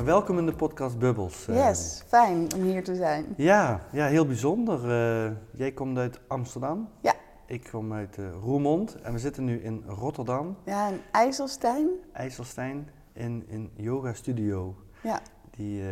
Nou, welkom in de podcast Bubbles. eh. Yes, fijn om hier te zijn. Ja, ja, heel bijzonder. Eh, jij komt uit Amsterdam. Ja. Ik kom uit eh, Roermond en we zitten nu in Rotterdam, Ja, in IJsselstein. IJsselstein, in een yoga studio. Ja, Die,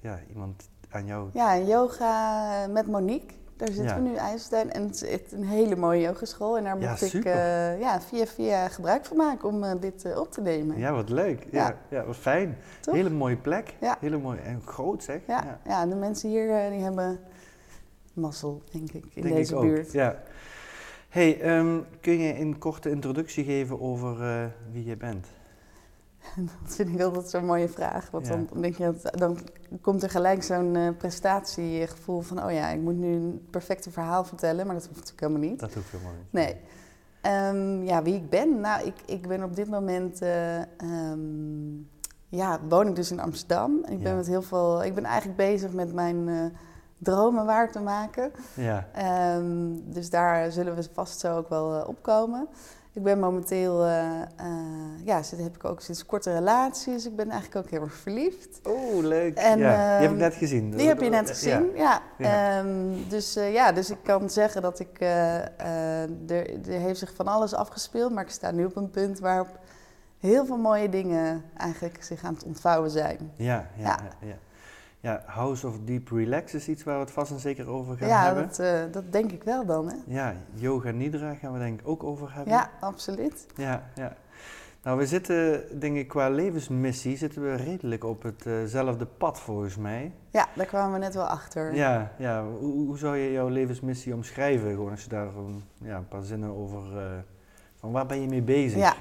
ja, iemand aan jou... ja yoga met Monique. Daar zitten Ja. we nu in IJsselstein. En het is echt een hele mooie yogeschool. En daar Ja, mocht ik eh, ja, via via gebruik van maken om eh, dit eh, op te nemen. Ja, wat leuk. Ja, Ja. wat fijn. Toch? Hele mooie plek. Ja. Hele mooie en groot zeg. Ja, ja. de mensen hier die hebben mazzel, denk ik, in denk deze ik ook. buurt. Ja. Hey, ehm, kun je een korte introductie geven over wie je bent? Dat vind ik altijd zo'n mooie vraag. Want Ja. dan, denk je dan komt er gelijk zo'n eh, prestatiegevoel van... oh ja, ik moet nu een perfecte verhaal vertellen. Maar dat hoeft natuurlijk helemaal niet. Dat hoeft helemaal niet. Nee. Ehm, ja, wie ik ben? Nou, ik, ik ben op dit moment... eh, ehm, ja, woon ik dus in Amsterdam. Ik ben, Ja. met heel veel, ik ben eigenlijk bezig met mijn eh, dromen waar te maken. Ja, Ehm, dus daar zullen we vast zo ook wel opkomen. Ik ben momenteel, eh, eh, ja, heb ik ook sinds korte relaties. Ik ben eigenlijk ook heel erg verliefd. Oh, leuk. En, ja, die heb ik ehm, net gezien. Die heb je net gezien, ja. Ja. Ehm, dus eh, ja, dus ik kan zeggen dat ik, er, er heeft zich van alles afgespeeld, maar ik sta nu op een punt waarop heel veel mooie dingen eigenlijk zich aan het ontvouwen zijn. Ja, ja, Ja. ja. Ja. Ja, House of Deep Relax is iets waar we het vast en zeker over gaan ja, hebben. dat, eh, dat denk ik wel dan, hè? Ja, yoga nidra gaan we denk ik ook over hebben. Ja, absoluut. ja, ja. Nou, we zitten, denk ik, qua levensmissie zitten we redelijk op hetzelfde pad volgens mij. Ja, daar kwamen we net wel achter. Ja, ja. Hoe, hoe zou je jouw levensmissie omschrijven? Gewoon als je daar een, ja, een paar zinnen over... eh, van waar ben je mee bezig? Ja.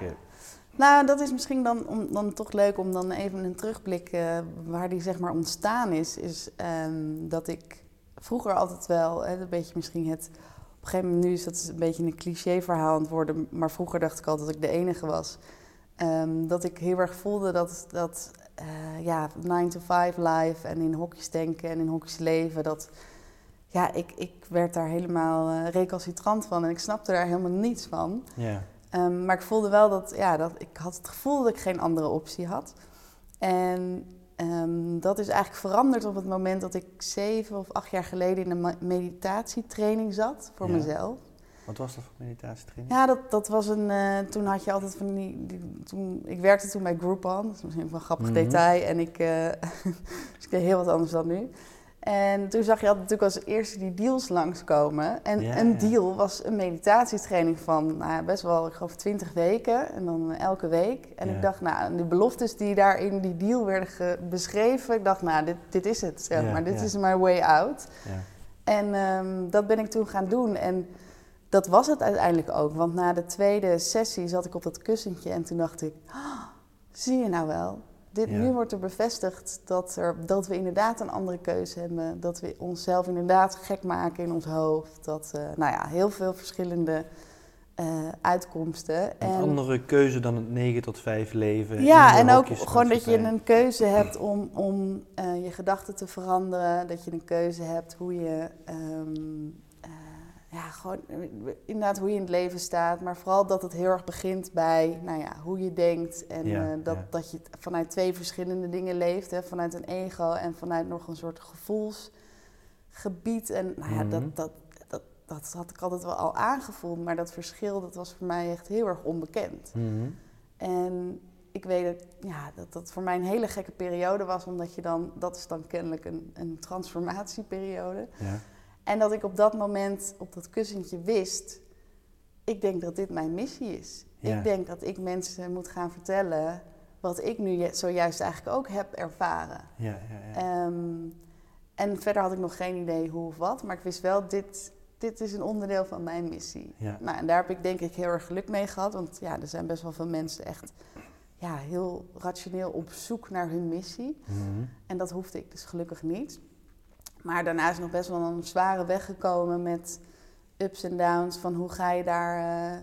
Nou, dat is misschien dan, om, dan toch leuk om dan even een terugblik eh, waar die zeg maar ontstaan is. Is ehm, dat ik vroeger altijd wel, hè, een beetje misschien het... Op een gegeven moment nu is dat een beetje een cliché verhaal aan het worden. Maar vroeger dacht ik altijd dat ik de enige was. Ehm, dat ik heel erg voelde dat, dat eh, ja, 9 to 5 life en in hokjes denken en in hokjes leven. Dat, ja, ik, ik werd daar helemaal eh, recalcitrant van en ik snapte daar helemaal niets van. ja. Ehm, maar ik voelde wel dat, ja, dat ik had het gevoel dat ik geen andere optie had. En ehm, dat is eigenlijk veranderd op het moment dat ik zeven of acht jaar geleden in een meditatietraining zat voor Ja. mezelf. Wat was dat voor meditatietraining? Ja, dat, dat was een. eh, toen had je altijd van die. die- toen, ik werkte toen bij Groupon, dat is misschien wel een grappig Mhm. detail. En ik. eh dus ik deed heel wat anders dan nu. En toen zag je altijd natuurlijk als eerste die deals langskomen. En een deal was een meditatietraining van nou, best wel, ik geloof, 20 weken. En dan elke week. En ik dacht, nou, de beloftes die daar in die deal werden beschreven. Ik dacht, nou, dit, dit is het, zeg maar. Dit is my way out. En ehm, dat ben ik toen gaan doen. En dat was het uiteindelijk ook. Want na de tweede sessie zat ik op dat kussentje en toen dacht ik... "Ah, zie je nou wel? Dit, Ja. Nu wordt er bevestigd dat, er, dat we inderdaad een andere keuze hebben. Dat we onszelf inderdaad gek maken in ons hoofd. Dat, eh, nou ja, heel veel verschillende eh, uitkomsten. Een andere keuze dan het 9 tot 5 leven. Ja, en ook gewoon dat je een keuze hebt om, om eh, je gedachten te veranderen. Dat je een keuze hebt hoe je, ehm, eh, ja, gewoon eh, inderdaad hoe je in het leven staat. Maar vooral dat het heel erg begint bij, nou ja, hoe je denkt. En Ja, eh, dat, ja. dat je vanuit twee verschillende dingen leeft. Hè, vanuit een ego en vanuit nog een soort gevoelsgebied. En nou ja, Mhm. dat, dat, dat, dat had ik altijd wel al aangevoeld. Maar dat verschil, dat was voor mij echt heel erg onbekend. Mhm. En ik weet dat, ja, dat dat voor mij een hele gekke periode was, omdat je dan, dat is dan kennelijk een, een transformatieperiode. Ja. En dat ik op dat moment op dat kussentje wist, ik denk dat dit mijn missie is. Ja. Ik denk dat ik mensen moet gaan vertellen wat ik nu zojuist eigenlijk ook heb ervaren. Ja, ja, ja. Ehm, en verder had ik nog geen idee hoe of wat, maar ik wist wel, dit, dit is een onderdeel van mijn missie. Nou, en daar heb ik denk ik heel erg geluk mee gehad, want ja, er zijn best wel veel mensen echt ja, heel rationeel op zoek naar hun missie. Mhm. En dat hoefde ik dus gelukkig niet. Maar daarna is nog best wel een zware weg gekomen met ups en downs. Van hoe ga je daar. eh,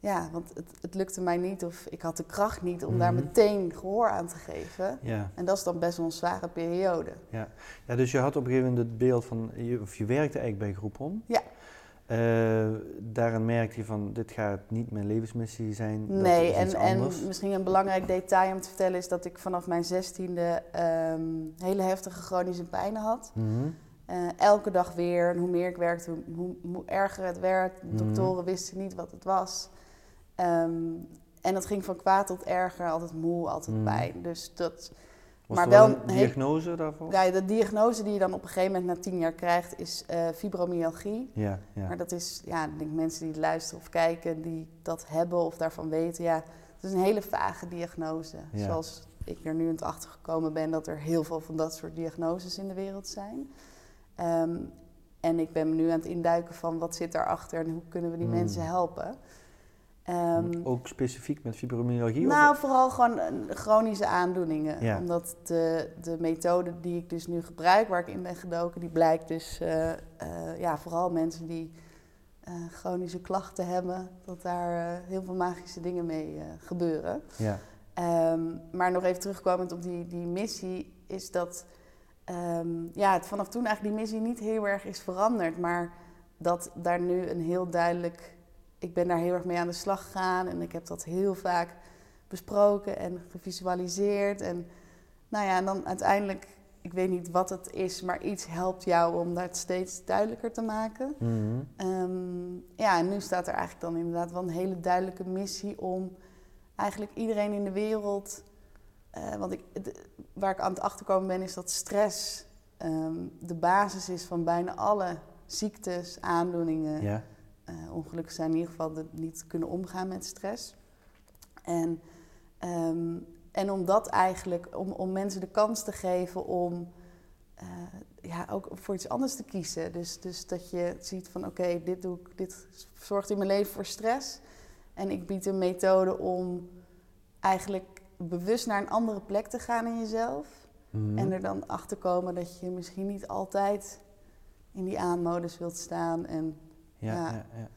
ja, want het, het lukte mij niet of ik had de kracht niet om daar Mhm. meteen gehoor aan te geven. Ja. En dat is dan best wel een zware periode. Ja, dus je had op een gegeven moment het beeld van, je, of je werkte eigenlijk bij Groupon. Ja. Eh, daarin merkte je van, dit gaat niet mijn levensmissie zijn, dat nee, is en, iets en anders. misschien een belangrijk detail om te vertellen is dat ik vanaf mijn zestiende ehm hele heftige chronische pijnen had. Mhm. Eh, elke dag weer. En hoe meer ik werkte, hoe, hoe, hoe erger het werd. De Mhm. doktoren wisten niet wat het was. Ehm, en dat ging van kwaad tot erger. Altijd moe, altijd Mhm. pijn. Dus dat... Was maar wel een diagnose daarvoor? Ja, de diagnose die je dan op een gegeven moment na tien jaar krijgt is eh, fibromyalgie. Ja, ja. Maar dat is, ja, ik denk mensen die luisteren of kijken, die dat hebben of daarvan weten. Ja, het is een hele vage diagnose. Ja. Zoals ik er nu in het achter gekomen ben dat er heel veel van dat soort diagnoses in de wereld zijn. Ehm, en ik ben me nu aan het induiken van wat zit daarachter en hoe kunnen we die Hmm. mensen helpen. Ehm, Ook specifiek met fibromyalgie? nou, of? vooral gewoon eh, chronische aandoeningen. Ja. Omdat de, de methode die ik dus nu gebruik, waar ik in ben gedoken, die blijkt dus eh, eh, ja, vooral mensen die chronische klachten hebben, dat daar heel veel magische dingen mee gebeuren. Ja, Ehm, maar nog even terugkomend op die, die missie, is dat ehm, ja, het vanaf toen eigenlijk die missie niet heel erg is veranderd. Maar dat daar nu een heel duidelijk. Ik ben daar heel erg mee aan de slag gegaan en ik heb dat heel vaak besproken en gevisualiseerd. En nou ja, en dan uiteindelijk, ik weet niet wat het is, maar iets helpt jou om dat steeds duidelijker te maken. Mhm. Ehm, ja, en nu staat er eigenlijk dan inderdaad wel een hele duidelijke missie om eigenlijk iedereen in de wereld. eh, want ik, waar ik aan het achterkomen ben, is dat stress ehm, de basis is van bijna alle ziektes, aandoeningen. ja. Eh, ongelukken zijn in ieder geval de, niet kunnen omgaan met stress. En, ehm, en om dat eigenlijk, om, om mensen de kans te geven om eh, ja, ook voor iets anders te kiezen. Dus, dus dat je ziet van oké, dit doe ik, dit zorgt in mijn leven voor stress. En ik bied een methode om eigenlijk bewust naar een andere plek te gaan in jezelf. Mhm. En er dan achter komen dat je misschien niet altijd in die aanmodus wilt staan. En Ja, Ja.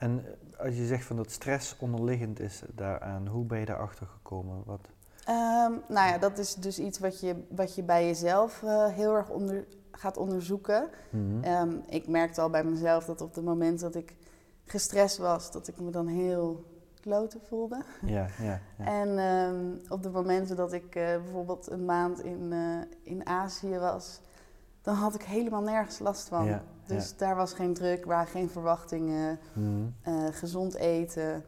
En eh, als je zegt van dat stress onderliggend is daaraan, hoe ben je daarachter gekomen? Wat? Ehm, nou ja, dat is dus iets wat je, wat je bij jezelf eh, heel erg onder, gaat onderzoeken. Mhm. Ehm, ik merkte al bij mezelf dat op het moment dat ik gestrest was, dat ik me dan heel kloten voelde. Ja, ja, ja. En ehm, op de momenten dat ik eh, bijvoorbeeld een maand in, in Azië was, dan had ik helemaal nergens last van. Ja, dus daar was geen druk, waren geen verwachtingen, Mhm. eh, gezond eten,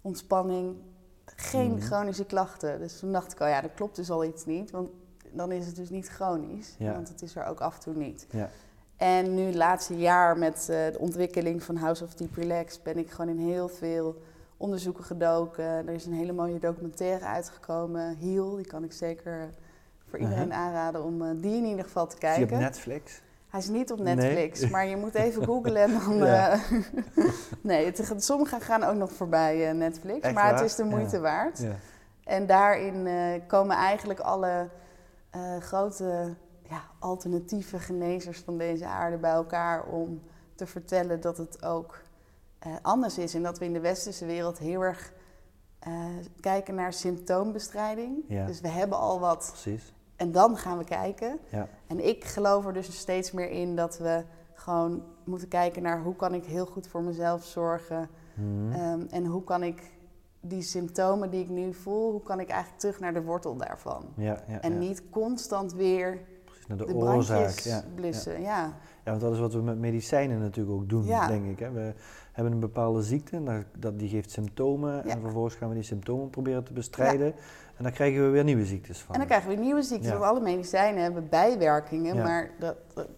ontspanning, geen Mhm. chronische klachten. Dus toen dacht ik al, ja, dat klopt dus al iets niet, want dan is het dus niet chronisch, Ja. want het is er ook af en toe niet. Ja. En nu, het laatste jaar met eh, de ontwikkeling van House of Deep Relax, ben ik gewoon in heel veel onderzoeken gedoken. Er is een hele mooie documentaire uitgekomen, Heal, die kan ik zeker voor iedereen aanraden om eh, die in ieder geval te Is die kijken. op Netflix? Hij is niet op Nee? Netflix, maar je moet even googlen en dan... Ja. eh, nee, het, sommige gaan ook nog voorbij eh, Netflix, Echt maar het is de moeite Ja. waard. Ja. En daarin eh, komen eigenlijk alle grote ja, alternatieve genezers van deze aarde bij elkaar om te vertellen dat het ook anders is. En dat we in de westerse wereld heel erg kijken naar symptoombestrijding. Dus we hebben al wat Precies. En dan gaan we kijken. Ja. En ik geloof er dus steeds meer in dat we gewoon moeten kijken naar hoe kan ik heel goed voor mezelf zorgen. Mhm. Ehm, en hoe kan ik die symptomen die ik nu voel, hoe kan ik eigenlijk terug naar de wortel daarvan? ja, ja, En niet constant weer Precies, naar de, de, oorzaak. brandjes Ja. blussen. Ja. ja, want dat is wat we met medicijnen natuurlijk ook doen, denk ik. Hè. We hebben een bepaalde ziekte, en dat, dat, die geeft symptomen. En vervolgens gaan we die symptomen proberen te bestrijden. En dan krijgen we weer nieuwe ziektes van. En dan krijgen we nieuwe ziektes, Ja. want alle medicijnen hebben bijwerkingen. Ja. Maar dat, dat,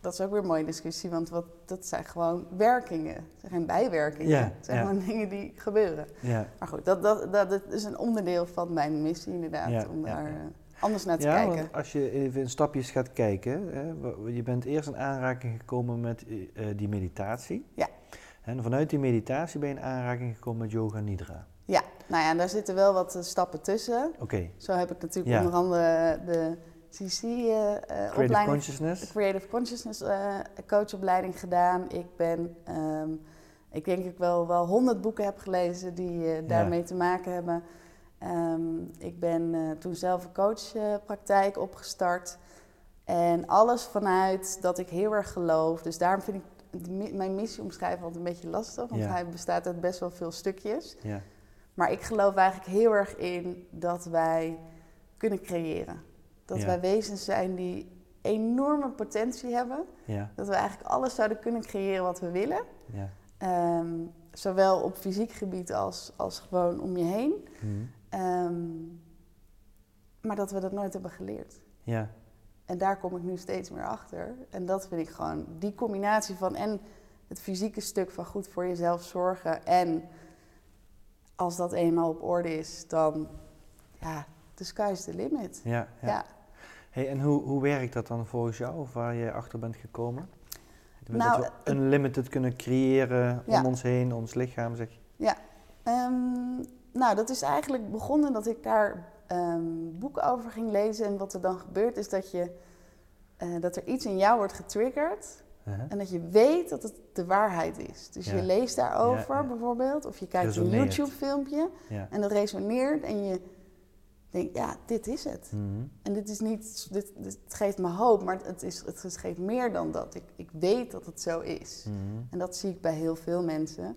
dat is ook weer een mooie discussie, want wat, dat zijn gewoon werkingen. Het zijn geen bijwerkingen. Ja, Het zijn gewoon dingen die gebeuren. Ja, Maar goed, dat, dat, dat, dat is een onderdeel van mijn missie inderdaad, om daar eh, anders naar te ja kijken. want als je even in stapjes gaat kijken, hè, je bent eerst in aanraking gekomen met eh, die meditatie. Ja. En vanuit die meditatie ben je in aanraking gekomen met yoga nidra. Ja. nou ja, daar zitten wel wat eh, stappen tussen. Oké. Zo heb ik natuurlijk Ja. onder andere de Creative CC-opleiding, Consciousness. de Creative Consciousness eh, coachopleiding gedaan. Ik ben, ehm, ik denk ik wel, wel honderd boeken heb gelezen die eh, daarmee te maken hebben. Ehm, ik ben eh, toen zelf een coachpraktijk opgestart. En alles vanuit dat ik heel erg geloof. Dus daarom vind ik mijn missie omschrijven altijd een beetje lastig. Want Ja. hij bestaat uit best wel veel stukjes. Ja. Maar ik geloof eigenlijk heel erg in dat wij kunnen creëren. Dat Ja. wij wezens zijn die enorme potentie hebben. Ja. Dat we eigenlijk alles zouden kunnen creëren wat we willen. Ja. Ehm, zowel op fysiek gebied als, als gewoon om je heen. Mhm. Ehm, maar dat we dat nooit hebben geleerd. Ja. En daar kom ik nu steeds meer achter. En dat vind ik gewoon die combinatie van en het fysieke stuk van goed voor jezelf zorgen. En als dat eenmaal op orde is, dan ja, the sky's the limit. Ja. Ja. ja. Hey, en hoe, hoe werkt dat dan volgens jou, of waar je achter bent gekomen? Nou, we unlimited kunnen creëren Ja. om ons heen, ons lichaam, zeg je. Ehm, nou, dat is eigenlijk begonnen dat ik daar ehm, boeken over ging lezen. En wat er dan gebeurt is dat, je, eh, dat er iets in jou wordt getriggerd. Uh-huh. En dat je weet dat het de waarheid is. Dus Ja. je leest daarover Ja, ja. bijvoorbeeld. Of je kijkt een. YouTube-filmpje. En dat resoneert. En je denkt, ja, dit is het. Mhm. En dit is niet, dit, dit geeft me hoop. Maar het, is, het geeft meer dan dat. Ik, ik weet dat het zo is. Mhm. En dat zie ik bij heel veel mensen.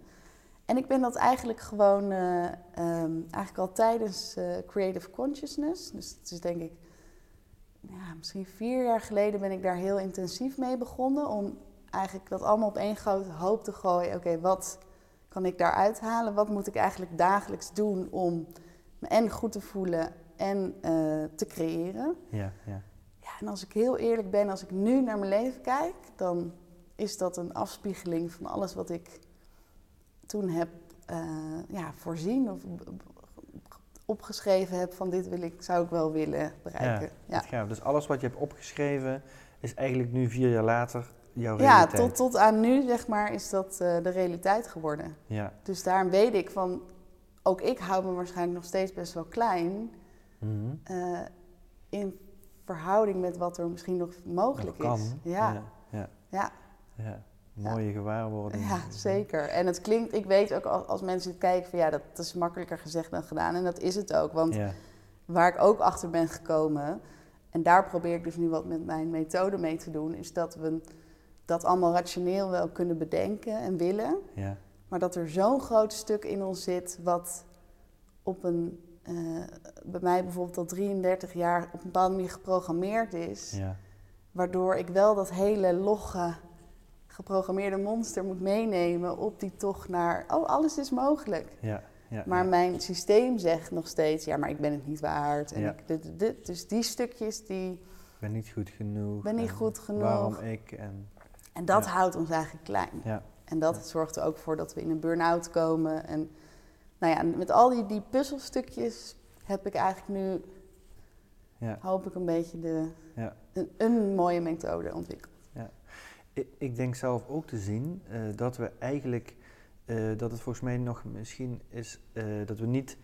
En ik ben dat eigenlijk gewoon, eh, ehm, eigenlijk al tijdens eh, Creative Consciousness. Dus het is denk ik, ja, misschien vier jaar geleden ben ik daar heel intensief mee begonnen. Om eigenlijk dat allemaal op één grote hoop te gooien. Oké, wat kan ik daaruit halen? Wat moet ik eigenlijk dagelijks doen om me en goed te voelen en eh, te creëren? Ja, ja. Ja, en als ik heel eerlijk ben, als ik nu naar mijn leven kijk, dan is dat een afspiegeling van alles wat ik toen heb eh, ja, voorzien of opgeschreven heb van dit wil ik, zou ik wel willen bereiken. Ja. Dus alles wat je hebt opgeschreven is eigenlijk nu vier jaar later jouw ja. realiteit. tot, tot aan nu zeg maar is dat eh, de realiteit geworden. Ja. Dus daarom weet ik van, ook ik hou me waarschijnlijk nog steeds best wel klein Mhm. eh, in verhouding met wat er misschien nog mogelijk Nog is. Ja, Ja. ja. ja. Ja. Mooie gewaarwording. Ja, zeker. En het klinkt, ik weet ook als, mensen kijken van ja, dat, is makkelijker gezegd dan gedaan. En dat is het ook. Want Ja. waar ik ook achter ben gekomen, en daar probeer ik dus nu wat met mijn methode mee te doen, is dat we dat allemaal rationeel wel kunnen bedenken en willen. Ja. Maar dat er zo'n groot stuk in ons zit wat op een, eh, bij mij bijvoorbeeld al 33 jaar op een bepaalde manier geprogrammeerd is. Ja. Waardoor ik wel dat hele logge, geprogrammeerde monster moet meenemen op die tocht naar, oh, alles is mogelijk. Ja. Ja. Maar ja. mijn systeem zegt nog steeds, ja, maar ik ben het niet waard. En ik, dit, dit. Dus die stukjes, die, Ik ben niet goed genoeg. ben niet goed genoeg. Waarom ik en En dat houdt ons eigenlijk klein. ja. En dat zorgt er ook voor dat we in een burn-out komen. En nou ja, met al die, die puzzelstukjes heb ik eigenlijk nu, Ja. hoop ik, een beetje de, Ja. een, een mooie methode ontwikkeld. Ik, ik denk zelf ook te zien eh, dat we eigenlijk, eh, dat het volgens mij nog misschien is eh, dat we niet,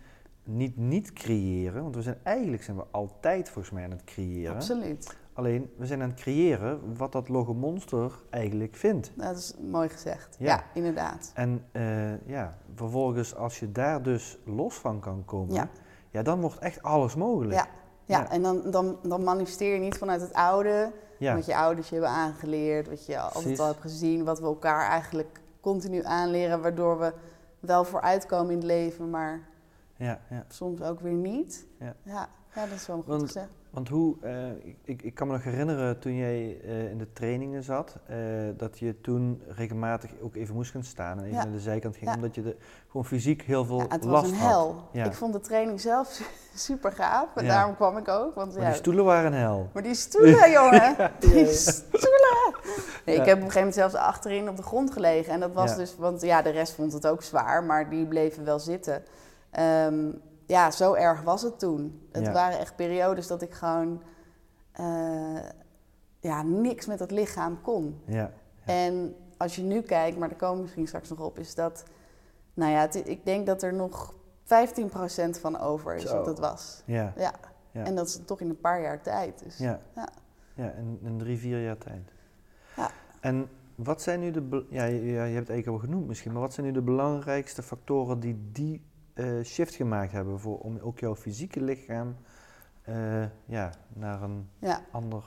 niet niet creëren, want we zijn eigenlijk zijn we altijd volgens mij aan het creëren. Absoluut. Alleen we zijn aan het creëren wat dat logge monster eigenlijk vindt. Dat is mooi gezegd. Ja. Ja, inderdaad. En ja, vervolgens als je daar dus los van kan komen, Ja. ja, dan wordt echt alles mogelijk. Ja. Ja, Ja. en dan, dan, dan manifesteer je niet vanuit het oude, Ja. wat je ouders je hebben aangeleerd, wat je altijd Precies. al hebt gezien, wat we elkaar eigenlijk continu aanleren, waardoor we wel vooruitkomen in het leven, maar ja, ja. soms ook weer niet. Ja. ja, dat is wel goed Want- gezegd. Want hoe, eh, ik- ik, kan me nog herinneren toen jij eh, in de trainingen zat, eh, dat je toen regelmatig ook even moest gaan staan en even Ja. naar de zijkant ging, Ja. omdat je de, gewoon fysiek heel veel Ja, het was een hel. Ik vond de training zelf super gaaf en daarom kwam ik ook. Want, Maar die stoelen waren een hel. maar die stoelen, jongen, die stoelen. Nee. Ik heb op een gegeven moment zelfs achterin op de grond gelegen. En dat was dus, want ja, de rest vond het ook zwaar, maar die bleven wel zitten. Ehm, ja, zo erg was het toen. Het Ja. waren echt periodes dat ik gewoon eh, ja, niks met het lichaam kon. Ja, Ja. En als je nu kijkt, maar daar komen we misschien straks nog op, is dat, nou ja, het- ik denk dat er nog 15% van over is Zo. wat het was. Ja, Ja. En dat is toch in een paar jaar tijd. Dus. ja. Ja. ja in, in drie, vier jaar tijd. Ja. En wat zijn nu de, ja, je, ja, je hebt al genoemd misschien, maar wat zijn nu de belangrijkste factoren die die eh, shift gemaakt hebben voor, om ook jouw fysieke lichaam eh, ja, naar een Ja. ander,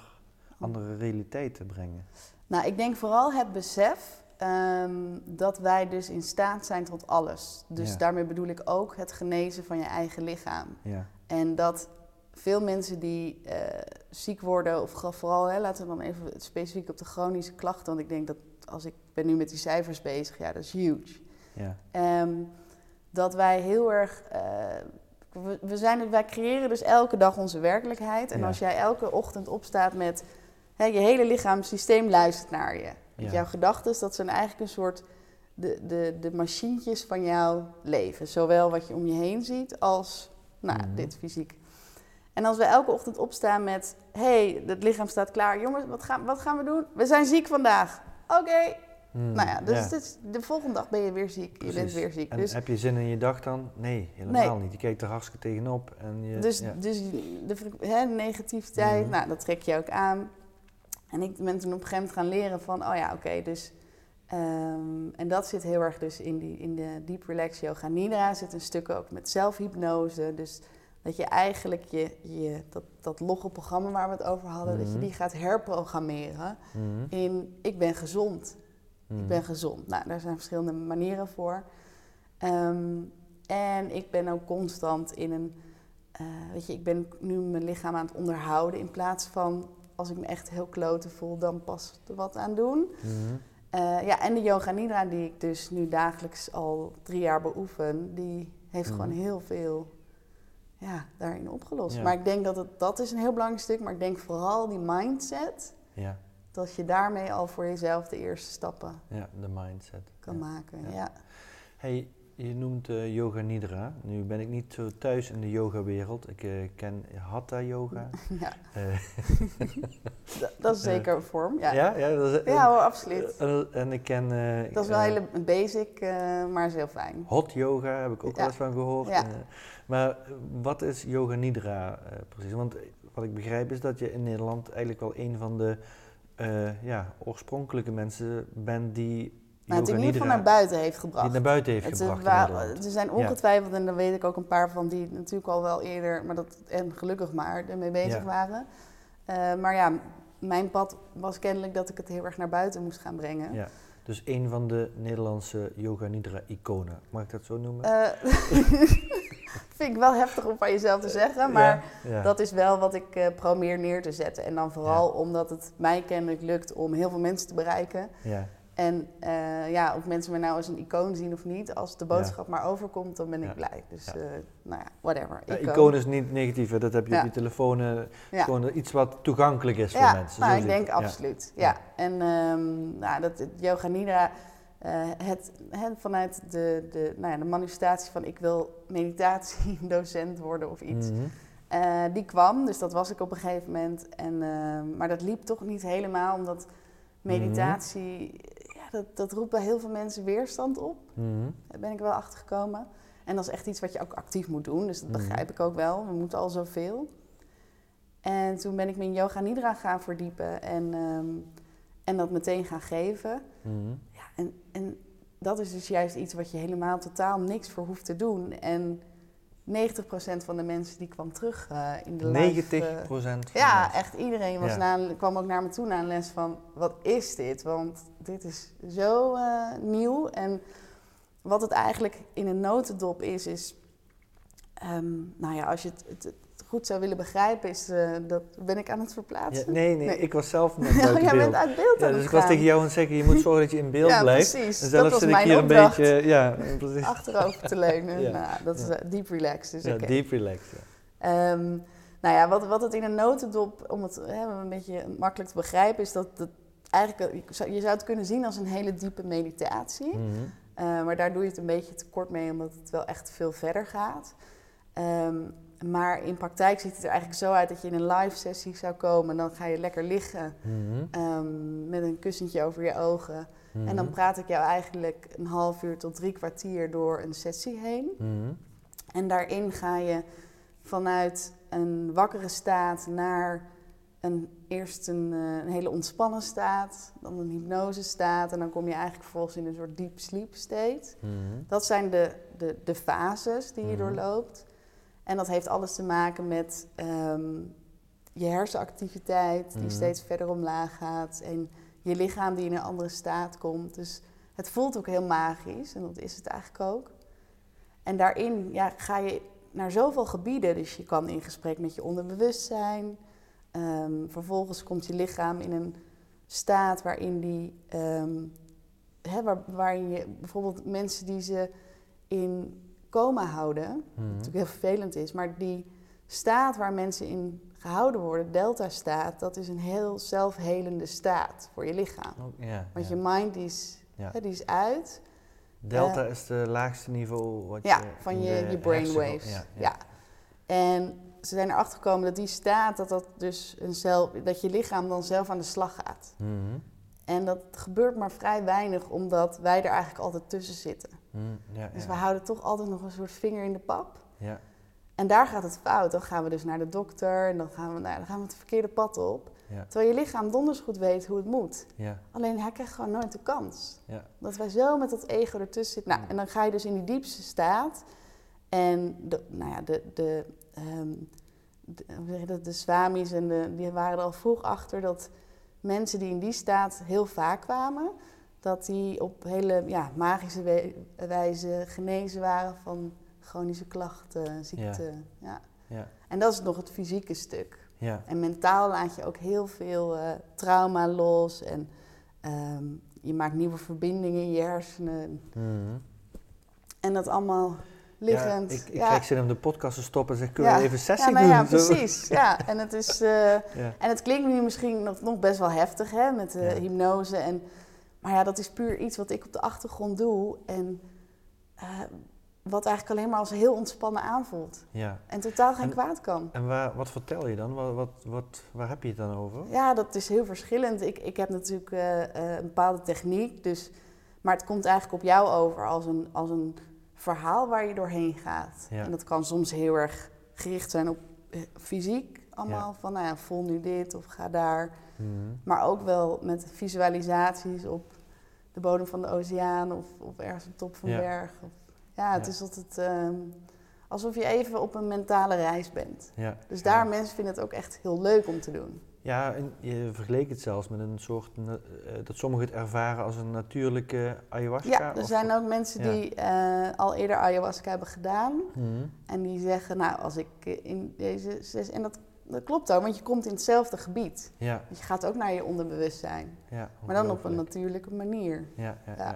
andere realiteit te brengen? Nou, ik denk vooral het besef ehm, dat wij dus in staat zijn tot alles. Dus Ja. daarmee bedoel ik ook het genezen van je eigen lichaam. Ja, En dat veel mensen die eh, ziek worden, of vooral, hè, laten we dan even specifiek op de chronische klachten, want ik denk dat als ik ben nu met die cijfers bezig, ja, dat is huge. ja, Ehm, dat wij heel erg. eh, we, we zijn, wij creëren dus elke dag onze werkelijkheid. En Ja. als jij elke ochtend opstaat met. Hè, je hele lichaamssysteem luistert naar je. Ja. jouw gedachten, dat zijn eigenlijk een soort. De, de, de machientjes van jouw leven. Zowel wat je om je heen ziet als nou, Mhm. dit fysiek. En als we elke ochtend opstaan met: hé, hey, het lichaam staat klaar. Jongens, wat gaan, wat gaan we doen? We zijn ziek vandaag. Oké. Hmm, Nou ja, dus ja. Het is, de volgende dag ben je weer ziek. Je bent weer ziek. En Dus heb je zin in je dag dan? Nee, helemaal niet. Je kijkt er hartstikke tegenop. En je, Dus, ja. dus de hè, negativiteit, Mhm. nou, dat trek je ook aan. En ik ben toen op een gegeven moment gaan leren van, oh ja, oké, dus... ehm, en dat zit heel erg dus in, die, in de Deep Relax Yoga Nidra. Zit een stuk ook met zelfhypnose. Dus dat je eigenlijk je, je, dat, dat logge programma waar we het over hadden... dat je Mhm. die gaat herprogrammeren Mhm, in ik ben gezond. Ik ben gezond. Nou, daar zijn verschillende manieren voor. Ehm, en ik ben ook constant in een. eh, weet je, ik ben nu mijn lichaam aan het onderhouden. In plaats van als ik me echt heel kloten voel, dan pas er wat aan doen. Mhm. Eh, ja, en de yoga nidra, die ik dus nu dagelijks al drie jaar beoefen, die heeft Mhm. gewoon heel veel ja, daarin opgelost. Ja. Maar ik denk dat het, dat is een heel belangrijk stuk. Maar ik denk vooral die mindset, Ja, dat je daarmee al voor jezelf de eerste stappen ja, de mindset. kan Ja. maken. Ja. Ja. Hey, je noemt eh, yoga nidra. Nu ben ik niet zo thuis in de yogawereld. Ik eh, ken hatha yoga. Ja, Eh, dat, dat is zeker een vorm. Ja, ja, ja, dat is, ja hoor, absoluut. en ik ken Dat is wel hele basic, maar is heel fijn. hot yoga, heb ik ook wel eens van gehoord. Ja. Eh, maar wat is yoga nidra precies? Want wat ik begrijp is dat je in Nederland eigenlijk wel een van de eh, ja, oorspronkelijke mensen bent die Maar het in yoga ieder geval naar buiten heeft gebracht. die naar buiten heeft Het gebracht waar- Nederland. er zijn ongetwijfeld, en daar weet ik ook een paar van die natuurlijk al wel eerder, maar dat, en gelukkig maar, ermee bezig Ja. waren. Eh, maar ja, mijn pad was kennelijk dat ik het heel erg naar buiten moest gaan brengen. Ja. Dus een van de Nederlandse yoga nidra iconen. Mag ik dat zo noemen? Eh, vind ik wel heftig om van jezelf te zeggen, maar Ja, ja. dat is wel wat ik eh probeer neer te zetten. En dan vooral omdat het mij kennelijk lukt om heel veel mensen te bereiken. ja. En eh, ja, of mensen me nou als een icoon zien of niet, als de boodschap maar overkomt, dan ben ik Ja. blij. Dus Ja. eh, nou ja, whatever. Ja, Icoon. icoon is niet negatief, hè. dat heb je Ja. op je telefoon. eh, Ja. Gewoon iets wat toegankelijk is voor ja, mensen. nou, Zo ik denk. Ja. absoluut. Ja. Ja. En ehm, nou, dat Yoga Nidra, eh, het, vanuit de, de, nou ja, de manifestatie van ik wil meditatiedocent worden of iets, Mhm. eh, die kwam. Dus dat was ik op een gegeven moment. En, ehm, maar dat liep toch niet helemaal, omdat meditatie, ja, dat, dat roept bij heel veel mensen weerstand op. Mhm. Daar ben ik wel achter gekomen. En dat is echt iets wat je ook actief moet doen. Dus dat Mhm. begrijp ik ook wel. We moeten al zoveel. En toen ben ik me in yoga nidra gaan verdiepen. En, ehm, en dat meteen gaan geven. En, en dat is dus juist iets wat je helemaal totaal niks voor hoeft te doen. En 90% van de mensen die kwam terug eh, in de live... 90 eh, procent. ja, echt iedereen was Ja. na kwam ook naar me toe na een les van... wat is dit? Want dit is zo eh, nieuw. En wat het eigenlijk in een notendop is, is... ehm, nou ja, als je het, het goed zou willen begrijpen, is... eh, dat ben ik aan het Ja, verplaatsen. nee, nee, Nee. ik was zelf net Oh, buiten jij beeld. bent uit beeld Ja, dus ik was tegen jou aan het zeggen, je moet zorgen dat je in beeld ja, blijft. precies. En dat zelf was zit ik mijn hier een beetje, ja, precies. Achterover te leunen. Ja. Nou, dat is eh, deep relaxed. Dus Ja, deep relaxed. Ehm, nou ja, wat, wat het in een notendop, om het hè, een beetje makkelijk te begrijpen, is dat het eigenlijk, je zou- je zou het kunnen zien als een hele diepe meditatie. Mhm. Eh, maar daar doe je het een beetje te kort mee, omdat het wel echt veel verder gaat. Ehm, maar in praktijk ziet het er eigenlijk zo uit dat je in een live sessie zou komen. Dan ga je lekker liggen Mhm. ehm, met een kussentje over je ogen. En dan Mhm. praat ik jou eigenlijk een half uur tot drie kwartier door een sessie heen. Mhm. En daarin ga je vanuit een wakkere staat naar een, eerst een, eh, een hele ontspannen staat, dan een hypnose staat en dan kom je eigenlijk vervolgens in een soort deep sleep state. Dat zijn de, de, de fases die je doorloopt. En dat heeft alles te maken met ehm, je hersenactiviteit die Mhm. steeds verder omlaag gaat en je lichaam die in een andere staat komt. Dus het voelt ook heel magisch en dat is het eigenlijk ook. En daarin ja, ga je naar zoveel gebieden. Dus je kan in gesprek met je onderbewustzijn. Ehm, vervolgens komt je lichaam in een staat waarin die, hè, waar, waarin je bijvoorbeeld mensen die ze in coma houden, wat Mhm. natuurlijk heel vervelend is, maar die staat waar mensen in gehouden worden, delta-staat, dat is een heel zelfhelende staat voor je lichaam. Want je mind die is, hè, die is uit. Delta is de laagste niveau wat Ja, je van je, je brainwaves. Ja, Ja, En ze zijn erachter gekomen dat die staat, dat, dat, dus een zelf, dat je lichaam dan zelf aan de slag gaat. Mhm. En dat gebeurt maar vrij weinig, omdat wij er eigenlijk altijd tussen zitten. Mhm. ja, Dus ja. we houden toch altijd nog een soort vinger in de pap. ja. En daar gaat het fout. Dan gaan we dus naar de dokter en dan gaan we, nou, dan gaan we het verkeerde pad op. Terwijl je lichaam donders goed weet hoe het moet. Ja, Alleen hij krijgt gewoon nooit de kans. ja. Dat wij zo met dat ego ertussen zitten. Nou, en dan ga je dus in die diepste staat. En de, nou ja, de, de, ehm, de swamis en de, die waren er al vroeg achter dat mensen die in die staat heel vaak kwamen, dat die op hele ja, magische we- wijze genezen waren van chronische klachten, ziekten. Ja. Ja. En dat is nog het fysieke stuk. ja. En mentaal laat je ook heel veel eh, trauma los en ehm, je maakt nieuwe verbindingen in je hersenen. Mhm. En dat allemaal liggend. Ja, ik ik ja. krijg zin om de podcast te stoppen en zeg, kunnen Ja. we even sessie ja, nou ja, doen? Zo. precies. Ja, en het is... eh, Ja. en het klinkt nu misschien nog, nog best wel heftig, hè, met de Ja. hypnose. En, maar ja, dat is puur iets wat ik op de achtergrond doe. En eh, wat eigenlijk alleen maar als heel ontspannen aanvoelt. ja. En totaal geen En- kwaad kan. En waar, wat vertel je dan? Wat, wat, wat, waar heb je het dan over? Ja, dat is heel verschillend. Ik, ik heb natuurlijk een bepaalde techniek, dus, maar het komt eigenlijk op jou over als een, als een verhaal waar je doorheen gaat. Ja. En dat kan soms heel erg gericht zijn op eh, fysiek, allemaal van nou ja, voel nu dit of ga daar. Mhm. Maar ook wel met visualisaties op de bodem van de oceaan of, of ergens op de top van een Ja. berg. Of, ja, het is altijd ehm, alsof je even op een mentale reis bent. Ja. Dus daar mensen vinden het ook echt heel leuk om te doen. Ja, en je vergeleek het zelfs met een soort, eh, dat sommigen het ervaren als een natuurlijke ayahuasca. Ja, er of- zijn ook mensen Ja. die eh, al eerder ayahuasca hebben gedaan. Mhm. En die zeggen, nou, als ik eh, in deze zes... En dat, dat klopt ook, want je komt in hetzelfde gebied. Ja, je gaat ook naar je onderbewustzijn. ja. Maar dan op een natuurlijke manier. Ja, ja.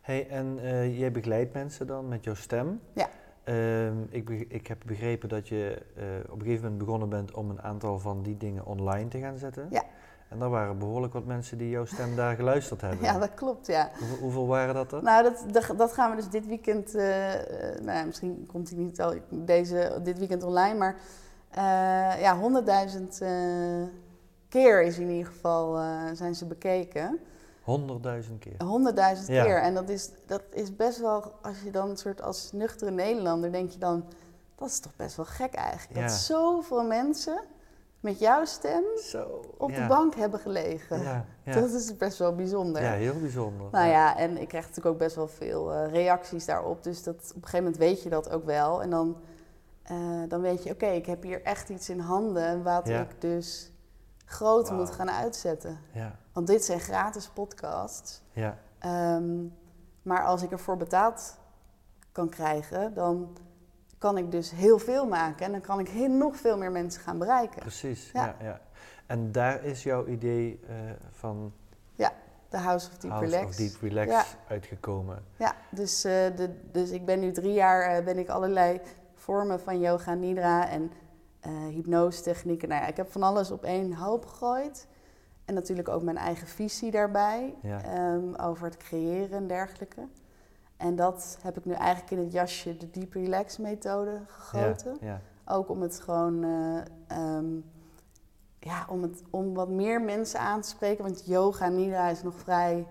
Hey, en jij begeleidt mensen dan met jouw stem. Ja. Ehm, ik, ik heb begrepen dat je eh, op een gegeven moment begonnen bent om een aantal van die dingen online te gaan zetten. Ja. En er waren behoorlijk wat mensen die jouw stem daar geluisterd hebben. Ja, dat klopt, ja. Hoeveel, hoeveel waren dat er? Nou, dat, dat, dat gaan we dus dit weekend... eh, nou ja, misschien komt hij niet al deze, dit weekend online, maar... eh, ja, honderdduizend keer is in ieder geval zijn ze bekeken. Honderdduizend keer. Honderdduizend Ja. keer. En dat is, dat is best wel, als je dan een soort als nuchtere Nederlander, denk je dan, dat is toch best wel gek eigenlijk. Ja. Dat zoveel mensen met jouw stem Zo. op ja. de bank hebben gelegen. Ja, ja. Dat is best wel bijzonder. ja, heel bijzonder. Nou ja, en ik krijg natuurlijk ook best wel veel eh, reacties daarop. Dus dat, op een gegeven moment weet je dat ook wel. En dan, eh, dan weet je, oké, ik heb hier echt iets in handen wat ik dus groot moet gaan uitzetten. Ja, Want dit zijn gratis podcasts. ja, Ehm, maar als ik ervoor betaald kan krijgen, dan kan ik dus heel veel maken. En dan kan ik heel, nog veel meer mensen gaan bereiken. precies. Ja. Ja. Ja, En daar is jouw idee eh, van De House of Deep House Relax. of Deep Relax Ja. uitgekomen. Ja, dus, eh, de, dus ik ben nu drie jaar eh, ben ik allerlei vormen van yoga nidra en hypnose technieken. Nou ja, ik heb van alles op één hoop gegooid. En natuurlijk ook mijn eigen visie daarbij Ja. ehm, over het creëren en dergelijke. En dat heb ik nu eigenlijk in het jasje de Deep Relax methode gegoten. Ja, ja. Ook om het gewoon, eh, ehm, ja, om, het, om wat meer mensen aan te spreken. Want yoga nidra is nog vrij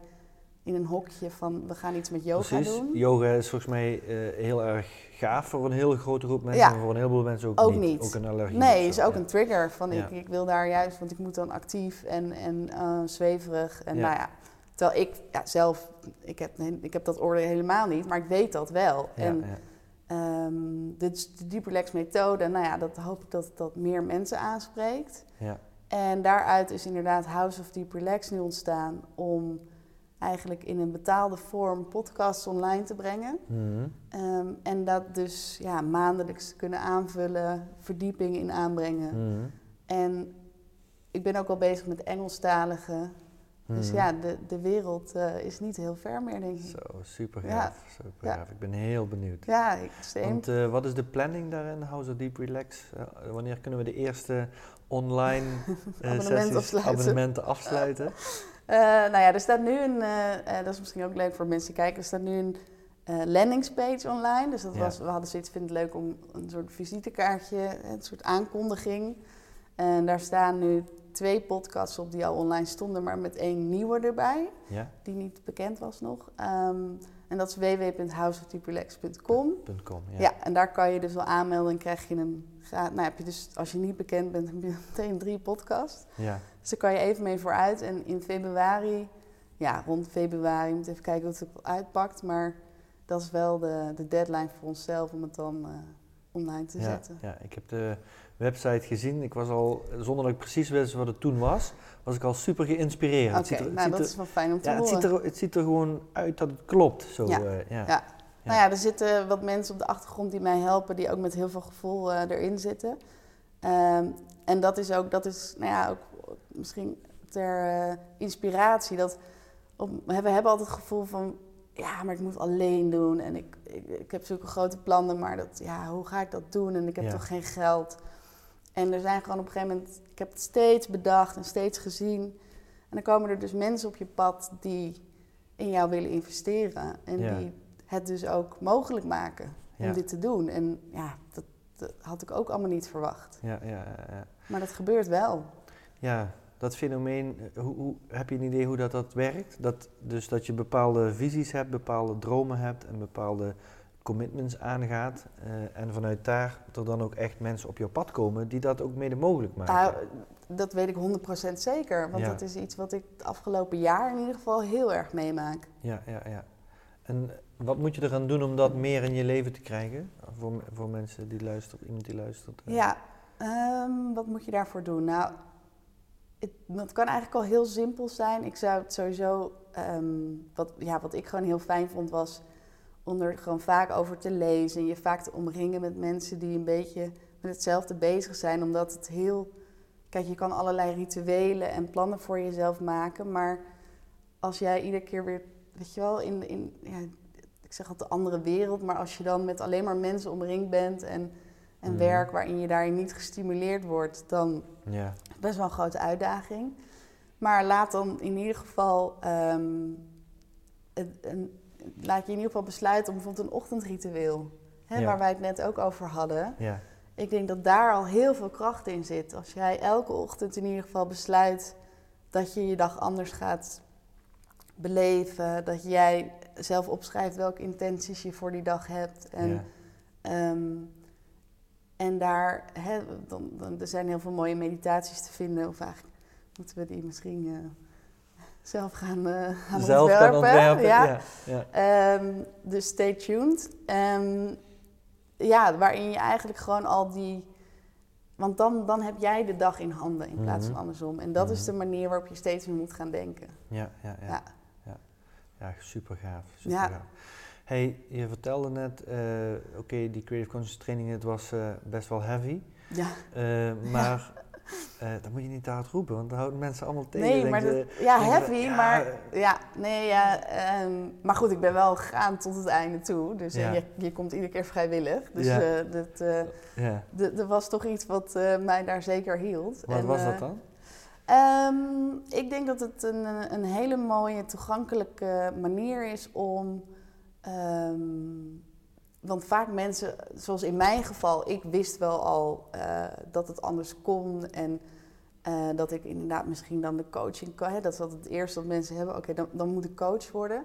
in een hokje van we gaan iets met yoga Precies. doen. Yoga is volgens mij eh, heel erg gaaf voor een hele grote groep mensen, Ja. voor een heleboel mensen ook, Ook niet. niet. Ook een allergie. Nee, is ook ja. een trigger van ik, ik wil daar juist, want ik moet dan actief en, en eh, zweverig. En nou ja, terwijl ik ja, zelf, ik heb, ik heb dat oordeel helemaal niet, maar ik weet dat wel. Ja, en ja. Ehm, dus de Deep Relax methode, nou ja, dat hoop ik dat dat meer mensen aanspreekt. Ja. En daaruit is inderdaad House of Deep Relax nu ontstaan om eigenlijk in een betaalde vorm podcasts online te brengen. Mhm. Ehm, en dat dus ja, maandelijks kunnen aanvullen, verdieping in aanbrengen. Mhm. En ik ben ook al bezig met Engelstaligen. Dus Mhm. ja, de, de wereld eh, is niet heel ver meer, denk ik. Zo, super Ja. gaaf. Super Ja. gaaf. Ik ben heel benieuwd. Ja, ik. Want eh, wat is de planning daarin, House of Deep Relax? Eh, wanneer kunnen we de eerste online sessies, afsluiten. abonnementen afsluiten? Eh, nou ja, er staat nu een, eh, eh, dat is misschien ook leuk voor mensen die kijken, er staat nu een landingspage online. Dus dat Ja. was, we hadden zoiets, vind het leuk om een soort visitekaartje, een soort aankondiging. En daar staan nu twee podcasts op die al online stonden, maar met één nieuwe erbij, Ja, die niet bekend was nog. Ehm, en dat is www.houseofdeeprelax.com. .com. Ja. Ja. en daar kan je dus wel aanmelden en krijg je een. Nou heb je dus, als je niet bekend bent, heb je meteen drie podcasts. ja. Dus daar kan je even mee vooruit. En in februari, ja, rond februari, moet even kijken hoe het uitpakt. Maar dat is wel de, de deadline voor onszelf om het dan eh, online te ja, zetten. ja, ik heb de website gezien. Ik was al, zonder dat ik precies wist wat het toen was, was ik al super geïnspireerd. Het Oké, ziet er- nou dat er- is wel fijn om te ja, het horen. ziet, er, het ziet er gewoon uit dat het klopt. Zo, Ja. eh, ja. Ja. Nou ja, er zitten wat mensen op de achtergrond die mij helpen, die ook met heel veel gevoel eh, erin zitten. Ehm, en dat is ook, dat is, nou ja, ook misschien ter eh, inspiratie. Dat op, we hebben altijd het gevoel van, ja, maar ik moet alleen doen. En ik, ik, ik heb zulke grote plannen, maar dat, ja, hoe ga ik dat doen? En ik heb Ja. toch geen geld. En er zijn gewoon op een gegeven moment, ik heb het steeds bedacht en steeds gezien. En dan komen er dus mensen op je pad die in jou willen investeren. En Ja. die het dus ook mogelijk maken om Ja. dit te doen. En ja, dat, dat had ik ook allemaal niet verwacht. Ja, ja, ja, ja. Maar dat gebeurt wel. Ja, dat fenomeen, eh, hoe, hoe, heb je een idee hoe dat, dat werkt? Dat, dus dat je bepaalde visies hebt, bepaalde dromen hebt en bepaalde commitments aangaat. eh, en vanuit daar er dan ook echt mensen op jouw pad komen die dat ook mede mogelijk maken. Nou, dat weet ik 100% zeker. Want Ja. dat is iets wat ik het afgelopen jaar in ieder geval heel erg meemaak. Ja, ja, ja. En wat moet je eraan doen om dat meer in je leven te krijgen? Voor, voor mensen die luisteren, iemand die luistert. eh. Ja, ehm, wat moet je daarvoor doen? Nou, het, het kan eigenlijk al heel simpel zijn. Ik zou het sowieso, ehm, wat, ja, wat ik gewoon heel fijn vond, was om er gewoon vaak over te lezen. En je vaak te omringen met mensen die een beetje met hetzelfde bezig zijn. Omdat het heel. Kijk, je kan allerlei rituelen en plannen voor jezelf maken. Maar als jij iedere keer weer, weet je wel, in, in ja, ik zeg altijd de andere wereld. Maar als je dan met alleen maar mensen omringd bent en, en Mhm. werk waarin je daarin niet gestimuleerd wordt, dan Ja, best wel een grote uitdaging. Maar laat dan in ieder geval. ehm, een, een- laat je in ieder geval besluiten om bijvoorbeeld een ochtendritueel. Hè, Ja. Waar wij het net ook over hadden. ja, Ik denk dat daar al heel veel kracht in zit. Als jij elke ochtend in ieder geval besluit dat je je dag anders gaat beleven. Dat jij zelf opschrijft welke intenties je voor die dag hebt. En, ja. Ehm, en daar, hè, dan, dan, er zijn heel veel mooie meditaties te vinden. Of eigenlijk moeten we die misschien eh, zelf gaan, gaan Zelf ontwerpen. Ja. Ja, ja. Ehm, dus stay tuned. Ehm, ja, waarin je eigenlijk gewoon al die... Want dan, dan heb jij de dag in handen in plaats van Mhm. andersom. En dat is Mhm. de manier waarop je steeds weer moet gaan denken. Ja, ja, ja. Ja. Ja, super gaaf. Super Ja. gaaf. Hey, je vertelde net, eh, oké, die Creative Conscious training, het was eh, best wel heavy. Ja. Maar eh dat moet je niet te hard roepen, want dan houden mensen allemaal tegen. Nee, maar dat, ja, heavy, ja, maar eh, ja, nee, ja, ehm, maar goed, ik ben wel gegaan tot het einde toe. Dus eh, Ja. je, je komt iedere keer vrijwillig. Dus Ja. dat, eh, Ja, d- er was toch iets wat mij daar zeker hield. wat En, was dat dan? Ehm, ik denk dat het een, een hele mooie, toegankelijke manier is om. ehm, want vaak mensen, zoals in mijn geval, ik wist wel al eh, dat het anders kon. En Eh, dat ik inderdaad misschien dan de coaching kan. Hè, dat is altijd het eerste dat mensen hebben. Oké, dan, dan moet ik coach worden.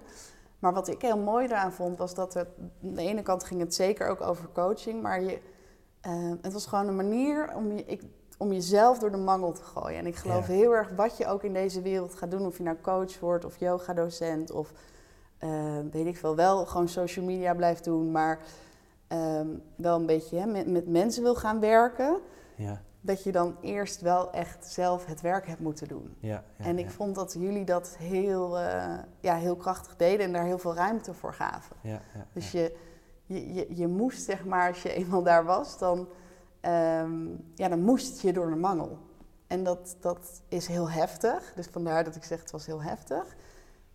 Maar wat ik heel mooi eraan vond, was dat het, aan de ene kant ging het zeker ook over coaching. Maar je, eh, het was gewoon een manier om, je, ik, om jezelf door de mangel te gooien. En ik geloof Ja. heel erg wat je ook in deze wereld gaat doen. Of je nou coach wordt of yogadocent of eh, weet ik veel. Wel gewoon social media blijft doen, maar ehm, wel een beetje hè, met, met mensen wil gaan werken. Ja, Dat je dan eerst wel echt zelf het werk hebt moeten doen. ja, ja, en ik ja. vond dat jullie dat heel, eh, ja, heel krachtig deden en daar heel veel ruimte voor gaven. Ja, ja, Dus je, je, je, je moest, zeg maar, als je eenmaal daar was, dan, ehm, ja, dan moest je door de mangel. En dat, dat is heel heftig. Dus vandaar dat ik zeg het was heel heftig.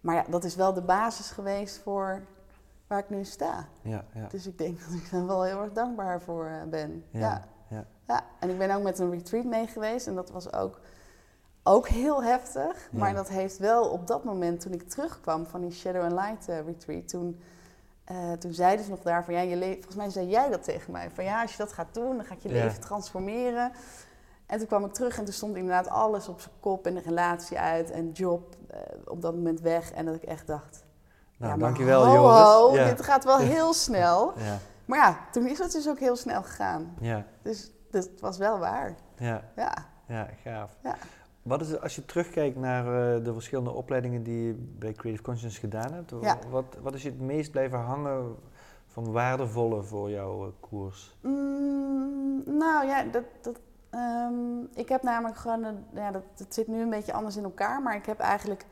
Maar ja, dat is wel de basis geweest voor waar ik nu sta. ja, ja. Dus ik denk dat ik daar wel heel erg dankbaar voor eh, ben. Ja, ja. ja. En ik ben ook met een retreat mee geweest en dat was ook, ook heel heftig. Maar dat heeft wel op dat moment, toen ik terugkwam van die Shadow and Light eh, retreat, toen, eh, toen zeiden ze nog daar van ja, je leven, volgens mij zei jij dat tegen mij, van ja, als je dat gaat doen, dan gaat je leven transformeren. En toen kwam ik terug en toen stond inderdaad alles op zijn kop en de relatie uit en job eh, op dat moment weg. En dat ik echt dacht, Nou, ja, dankjewel ho, ho, ja. dit gaat wel heel snel. Ja, Maar ja, toen is het dus ook heel snel gegaan. ja, Dus dat was wel waar. ja, Ja. ja, gaaf. Ja. Wat is het, als je terugkijkt naar eh, de verschillende opleidingen die je bij Creative Conscience gedaan hebt, Ja. wat, wat is je het meest blijven hangen van waardevolle voor jouw eh, koers? Mm, nou ja, dat, dat, ehm, ik heb namelijk gewoon, ja, dat, het zit nu een beetje anders in elkaar, maar ik heb eigenlijk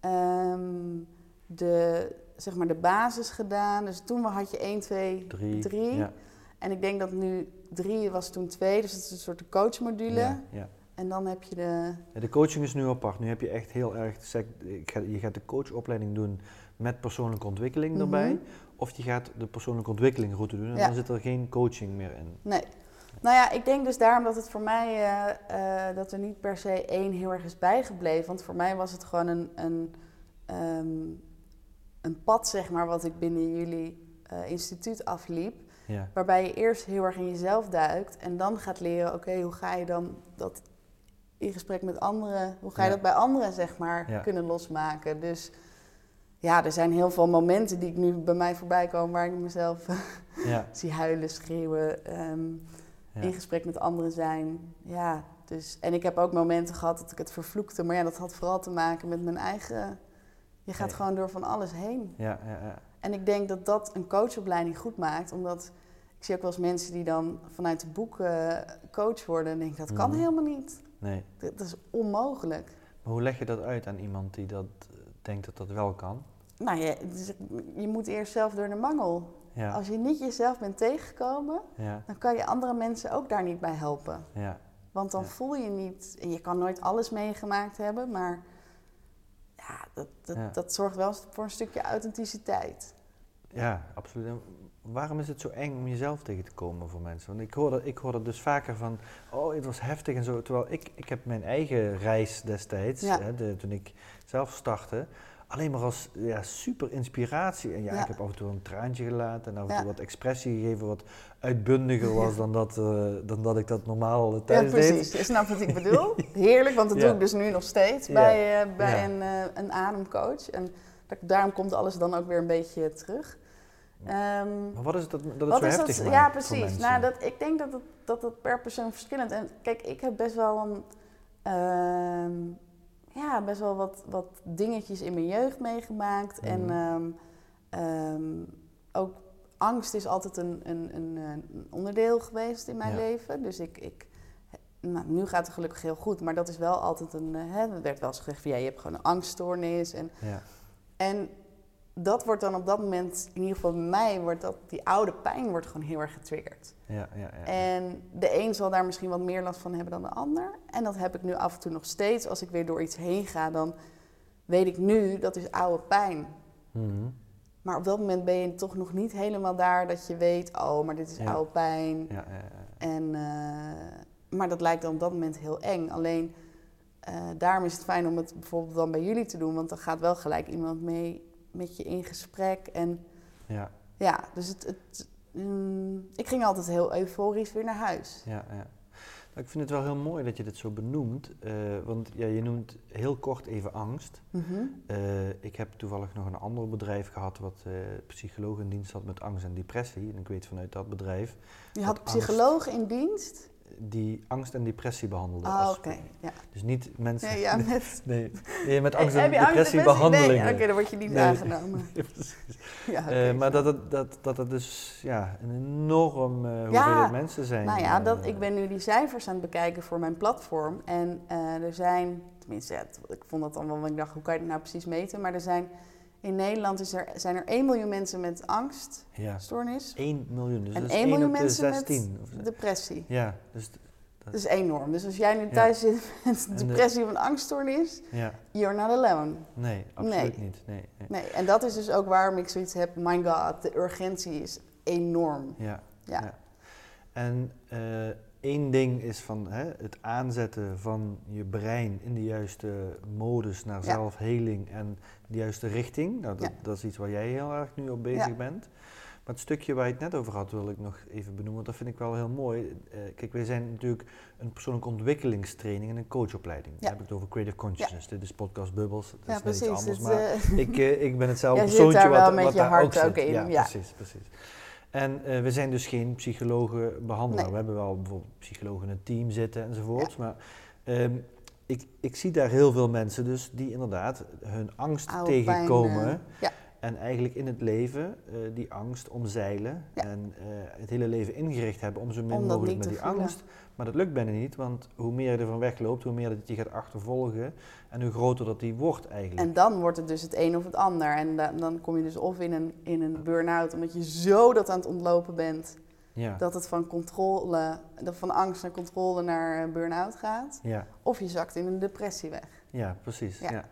ehm, de, zeg maar de basis gedaan. Dus toen had je 1, 2, Drie. 3. Ja, En ik denk dat nu 3 was toen 2, dus het is een soort coachmodule. ja, ja. En dan heb je de, Ja, De coaching is nu apart. Nu heb je echt heel erg ga, je gaat de coachopleiding doen met persoonlijke ontwikkeling Mhm. erbij. Of je gaat de persoonlijke ontwikkeling route doen en Ja. dan zit er geen coaching meer in. Nee. Nou ja, ik denk dus daarom dat het voor mij, eh, eh, dat er niet per se één heel erg is bijgebleven. Want voor mij was het gewoon een, een, ehm, een pad, zeg maar, wat ik binnen jullie eh, instituut afliep. Ja, Waarbij je eerst heel erg in jezelf duikt en dan gaat leren, oké, hoe ga je dan dat in gesprek met anderen, hoe ga je Ja. dat bij anderen, zeg maar, Ja. kunnen losmaken. Dus ja, er zijn heel veel momenten die ik nu bij mij voorbij komen waar ik mezelf ja, zie huilen, schreeuwen, ehm, ja. in gesprek met anderen zijn. Ja, dus, en ik heb ook momenten gehad dat ik het vervloekte, maar ja, dat had vooral te maken met mijn eigen. Je gaat gewoon door van alles heen. ja, ja, ja. En ik denk dat dat een coachopleiding goed maakt, omdat ik zie ook wel eens mensen die dan vanuit het boek eh, coach worden en denk dat kan Mhm. helemaal niet. Nee. Dat, dat is onmogelijk. Maar hoe leg je dat uit aan iemand die dat eh, denkt dat dat wel kan? Nou, je, dus je moet eerst zelf door de mangel. Ja, Als je niet jezelf bent tegengekomen, ja, dan kan je andere mensen ook daar niet bij helpen. ja, Want dan voel je niet, en je kan nooit alles meegemaakt hebben, maar ja, dat, dat, dat zorgt wel voor een stukje authenticiteit. ja, absoluut. En waarom is het zo eng om jezelf tegen te komen voor mensen? Want ik hoor dat, ik hoor dat dus vaker van, oh, het was heftig en zo. Terwijl ik, ik heb mijn eigen reis destijds, hè, de, toen ik zelf startte, alleen maar als ja, super inspiratie. En ja, Ja. ik heb af en toe een traantje gelaten en af en Ja. toe wat expressie gegeven, wat uitbundiger was Ja. dan, dat, eh, dan dat ik dat normaal eh, Ja, thuis precies. deed. Je snapt wat ik bedoel. Heerlijk, want dat Ja. doe ik dus nu nog steeds Ja. bij, eh, bij Ja. een, eh, een ademcoach. En dat, daarom komt alles dan ook weer een beetje terug. Ehm, Maar wat is het dat, dat het wat zo is heftig dat? Ja, precies. Nou, dat, ik denk dat het, dat het per persoon verschillend is. En kijk, ik heb best wel een, ehm, ja, best wel wat, wat dingetjes in mijn jeugd meegemaakt. En Mhm. ehm, ehm, ook angst is altijd een, een, een, een onderdeel geweest in mijn Ja. leven. Dus ik, ik nou, nu gaat het gelukkig heel goed, maar dat is wel altijd een. eh, Hè, er werd wel eens gezegd van ja, je hebt gewoon een angststoornis. En, Ja, en dat wordt dan op dat moment, in ieder geval bij mij, wordt dat, die oude pijn wordt gewoon heel erg getriggerd. ja, ja, ja. En de een zal daar misschien wat meer last van hebben dan de ander. En dat heb ik nu af en toe nog steeds. Als ik weer door iets heen ga, dan weet ik nu dat is oude pijn. Mhm. Maar op dat moment ben je toch nog niet helemaal daar dat je weet, oh, maar dit is Ja. oude pijn. ja, ja, ja. En, eh, maar dat lijkt dan op dat moment heel eng. Alleen eh, daarom is het fijn om het bijvoorbeeld dan bij jullie te doen, want dan gaat wel gelijk iemand mee met je in gesprek. En ja. ja, dus het, het, mm, ik ging altijd heel euforisch weer naar huis. Ja, ja. Ik vind het wel heel mooi dat je dit zo benoemt, eh, want ja, je noemt heel kort even angst. Mhm. Eh, ik heb toevallig nog een ander bedrijf gehad wat uh, psycholoog in dienst had met angst en depressie. En ik weet vanuit dat bedrijf. Je had psycholoog in dienst? Die angst en depressie behandelde. Ah, oké. Ja. Dus niet mensen. Nee, ja, met, nee, nee, met angst en Heb je depressie angst behandelingen. Nee, oké, dan word je niet aangenomen. Ja, Eh, maar dat het, dat, dat het dus ja, een enorm Ja. hoeveelheid mensen zijn. Nou ja, dat, eh, ik ben nu die cijfers aan het bekijken voor mijn platform. En er zijn, tenminste, ik vond dat dan wel, want ik dacht, hoe kan je het nou precies meten? Maar er zijn, in Nederland is er, zijn er 1 miljoen mensen met angststoornis. Ja, 1 miljoen. Dus En dat is 1 1 miljoen de mensen met 16. Of- Depressie. Ja, dus Dat is enorm. Dus als jij nu Ja. thuis zit met depressie of een angststoornis, ja, you're not alone. nee, absoluut niet. Nee, nee. Nee, en dat is dus ook waarom ik zoiets heb, my god, de urgentie is enorm. Ja, Ja. Ja. En eh, één ding is van hè, het aanzetten van je brein in de juiste modus naar Ja. zelfheling en de juiste richting. Nou, dat, Ja. dat is iets waar jij heel erg nu op bezig Ja. bent. Maar het stukje waar je het net over had, wil ik nog even benoemen, want dat vind ik wel heel mooi. Eh, kijk, wij zijn natuurlijk een persoonlijke ontwikkelingstraining en een coachopleiding. Dan heb ik het over Creative Consciousness. Dit is podcast Bubbles. Ja, is net iets precies. anders, Het, maar eh, ik, eh, ik ben hetzelfde persoontje daar wat, wat je daar hart ook zit. in, Ja, ja. precies, precies. En eh, we zijn dus geen psychologen behandelaar. Nee. We hebben wel bijvoorbeeld psychologen in het team zitten enzovoorts. Maar ehm, ik, ik zie daar heel veel mensen dus die inderdaad hun angst Oude pijn, tegenkomen. eh, ja. En eigenlijk in het leven eh, die angst omzeilen. Ja. En het hele leven ingericht hebben om zo min Om mogelijk met die voelen. angst. Maar dat lukt bijna niet, want hoe meer je ervan wegloopt, hoe meer dat je gaat achtervolgen. En hoe groter dat die wordt eigenlijk. En dan wordt het dus het een of het ander. En da- dan kom je dus of in een, in een burn-out, omdat je zo dat aan het ontlopen bent, ja. dat het van controle, dat van angst naar controle naar eh, burn-out gaat. ja. Of je zakt in een depressie weg. Ja, precies. Ja. Ja.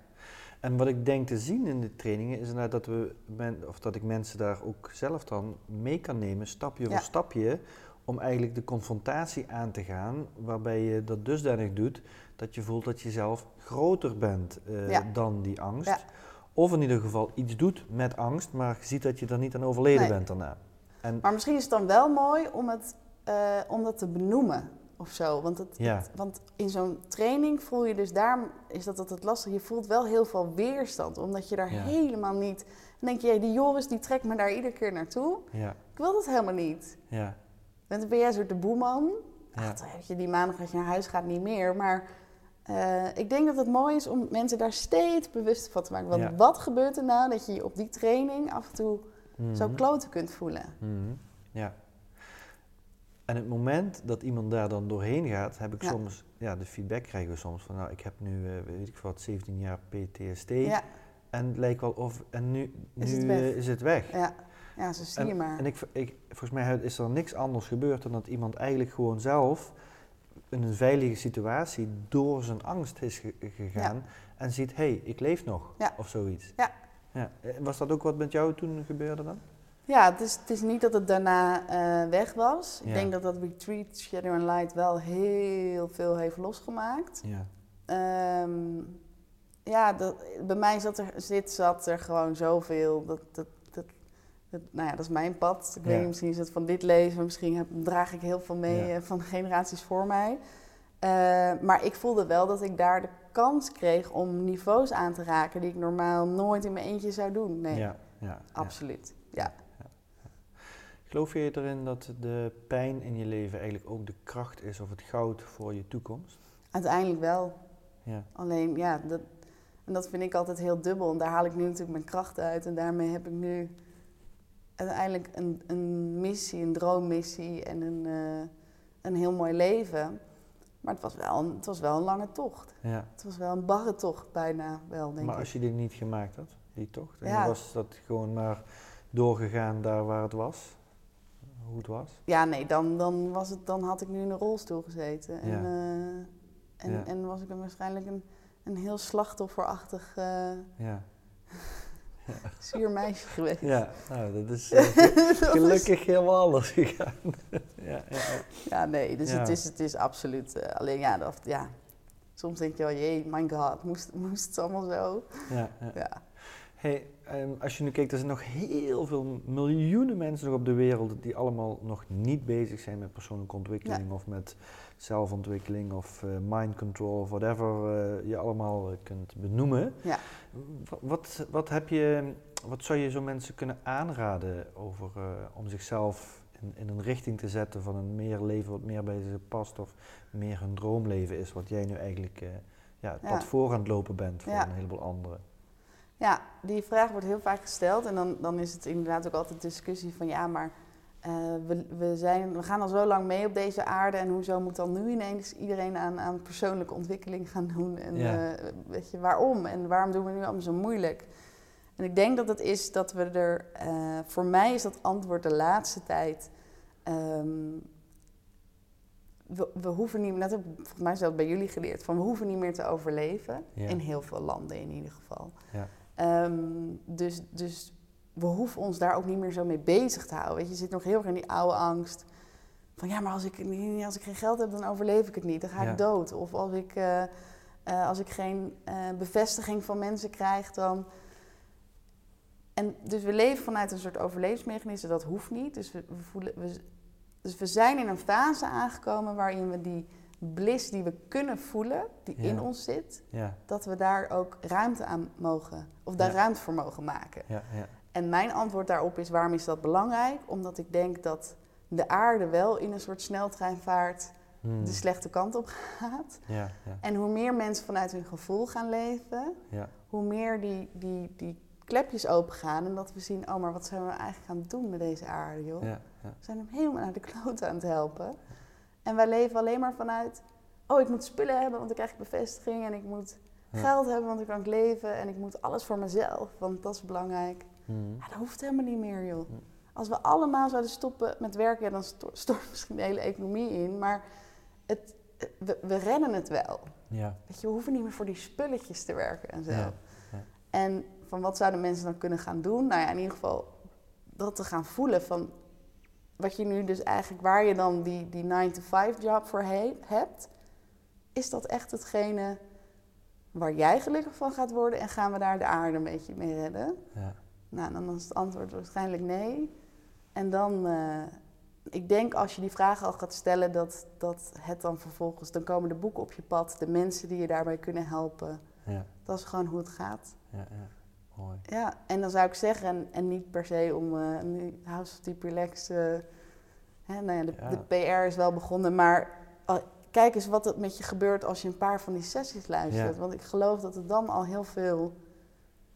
En wat ik denk te zien in de trainingen is inderdaad dat, we men, of dat ik mensen daar ook zelf dan mee kan nemen, stapje voor stapje, om eigenlijk de confrontatie aan te gaan, waarbij je dat dusdanig doet dat je voelt dat je zelf groter bent eh, Ja. dan die angst. Ja. Of in ieder geval iets doet met angst, maar je ziet dat je er niet aan overleden Nee. bent daarna. En Maar misschien is het dan wel mooi om, het, eh, om dat te benoemen of zo. Want, het, Ja. het- want in zo'n training voel je dus, daarom is dat altijd lastig. Je voelt wel heel veel weerstand, omdat je daar helemaal niet... Dan denk je, die Joris die trekt me daar iedere keer naartoe. Ik wil dat helemaal niet. ja, Want dan ben jij zo de boeman. ja, Ach, je die maandag als je naar huis gaat niet meer. Maar eh, ik denk dat het mooi is om mensen daar steeds bewust van te maken. Want Ja. wat gebeurt er nou dat je je op die training af en toe zo Mhm. kloten kunt voelen? Mhm, Ja. En het moment dat iemand daar dan doorheen gaat, heb ik Ja. soms, ja, de feedback krijgen we soms van, nou, ik heb nu, eh, weet ik wat, 17 jaar PTSD. Ja, En het lijkt wel of, en nu, Is nu het weg. eh, is het weg. ja. Ja zo zie je maar. En ik, ik, volgens mij is er niks anders gebeurd dan dat iemand eigenlijk gewoon zelf in een veilige situatie door zijn angst is ge- gegaan en ziet, hé, hey, ik leef nog, Ja. of zoiets. Ja. Ja. Eh, Was dat ook wat met jou toen gebeurde dan? Ja, het is, het is niet dat het daarna eh, weg was. Ik denk dat dat retreat Shadow and Light wel heel veel heeft losgemaakt. Ja. Ehm, ja, dat, bij mij zat er, zit, zat er gewoon zoveel. Dat, dat, dat, nou ja, dat is mijn pad. Ik weet niet, misschien is het van dit leven. Misschien heb, draag ik heel veel mee Ja. eh, van de generaties voor mij. Eh, maar ik voelde wel dat ik daar de kans kreeg om niveaus aan te raken... die ik normaal nooit in mijn eentje zou doen. Nee, Ja, ja, ja. absoluut. Ja. Geloof je erin dat de pijn in je leven eigenlijk ook de kracht is of het goud voor je toekomst? Uiteindelijk wel. Ja, Alleen, ja, dat, en dat vind ik altijd heel dubbel. En daar haal ik nu natuurlijk mijn kracht uit. En daarmee heb ik nu uiteindelijk een, een missie, een droommissie en een, eh, een heel mooi leven. Maar het was, wel een, het was wel een lange tocht. ja. Het was wel een barre tocht bijna wel, denk Maar ik. als je die niet gemaakt had, die tocht, en Ja. was dat gewoon maar doorgegaan daar waar het was, hoe het was? Ja, nee, dan, dan, was het, dan had ik nu in een rolstoel gezeten. En, Ja. eh, en, en was ik er waarschijnlijk een, een heel slachtofferachtig eh Ja, zuur meisje geweest. ja nou, dat is eh, Dat is- gelukkig helemaal anders gegaan. ja, ja, ja. Nee, dus Ja. Het, is, het is absoluut. eh, alleen ja, dat, ja, soms denk je wel, jee, my god, moest, moest het allemaal zo? ja, ja. Ja, Hey, ehm, als je nu kijkt, er zijn nog heel veel miljoenen mensen nog op de wereld die allemaal nog niet bezig zijn met persoonlijke ontwikkeling of met zelfontwikkeling of mind control of whatever je allemaal kunt benoemen. Ja. Wat, wat, heb je, wat zou je zo mensen kunnen aanraden over, om zichzelf in, in, een richting te zetten van een meer leven wat meer bij ze past of meer hun droomleven is, wat jij nu eigenlijk ja, het pad voor aan het lopen bent voor een heleboel anderen? Ja, die vraag wordt heel vaak gesteld en dan, dan is het inderdaad ook altijd discussie van ja, maar uh, we, we, zijn, we gaan al zo lang mee op deze aarde en hoezo moet dan nu ineens iedereen aan, aan persoonlijke ontwikkeling gaan doen? En ja. uh, weet je, waarom? En waarom doen we nu allemaal zo moeilijk? En ik denk dat het is dat we er, uh, voor mij is dat antwoord de laatste tijd. Um, we, we, hoeven niet, net heb volgens mij dat bij jullie geleerd, van we hoeven niet meer te overleven. Ja. In heel veel landen in ieder geval. Ja. Um, dus, dus we hoeven ons daar ook niet meer zo mee bezig te houden. Weet je, je zit nog heel erg in die oude angst. Van ja, maar als ik, als ik geen geld heb, dan overleef ik het niet. Dan ga ik dood. Of als ik, uh, uh, als ik geen uh, bevestiging van mensen krijg, dan... En dus we leven vanuit een soort overlevingsmechanisme. Dat hoeft niet. Dus we, we voelen... We, dus we zijn in een fase aangekomen waarin we die bliss die we kunnen voelen, die in ons zit, ja. dat we daar ook ruimte aan mogen, of daar ruimte voor mogen maken. En mijn antwoord daarop is: waarom is dat belangrijk? Omdat ik denk dat de aarde wel in een soort sneltreinvaart hmm. de slechte kant op gaat. En hoe meer mensen vanuit hun gevoel gaan leven, hoe meer die, die, die klepjes open gaan en dat we zien: oh, maar wat zijn we eigenlijk aan het doen met deze aarde, joh? We zijn hem helemaal naar de kloot aan het helpen. En wij leven alleen maar vanuit, oh ik moet spullen hebben, want dan krijg ik bevestiging. En ik moet geld hebben, want dan kan ik leven. En ik moet alles voor mezelf, want dat is belangrijk. Hmm. Ja, dat hoeft helemaal niet meer, joh. Als we allemaal zouden stoppen met werken, dan stort misschien de hele economie in. Maar het, we, we rennen het wel. Ja. Weet je, we hoeven niet meer voor die spulletjes te werken en zo. Ja. Ja. En van wat zouden mensen dan kunnen gaan doen? Nou ja, in ieder geval dat te gaan voelen van wat je nu dus eigenlijk, waar je dan die, die 9-to-5 job voor hebt, is dat echt hetgene waar jij gelukkig van gaat worden en gaan we daar de aarde een beetje mee redden? Ja. Nou, dan is het antwoord waarschijnlijk nee. En dan, uh, ik denk als je die vraag al gaat stellen, dat, dat het dan vervolgens, dan komen de boeken op je pad, de mensen die je daarbij kunnen helpen. Ja. Dat is gewoon hoe het gaat. Ja, ja. Mooi. Ja, en dan zou ik zeggen, en, en niet per se om uh, nu House of Deep Relax. Uh, hè, nou ja, de, de, PR is wel begonnen, maar kijk eens wat er met je gebeurt als je een paar van die sessies luistert. Ja. Want ik geloof dat er dan al heel veel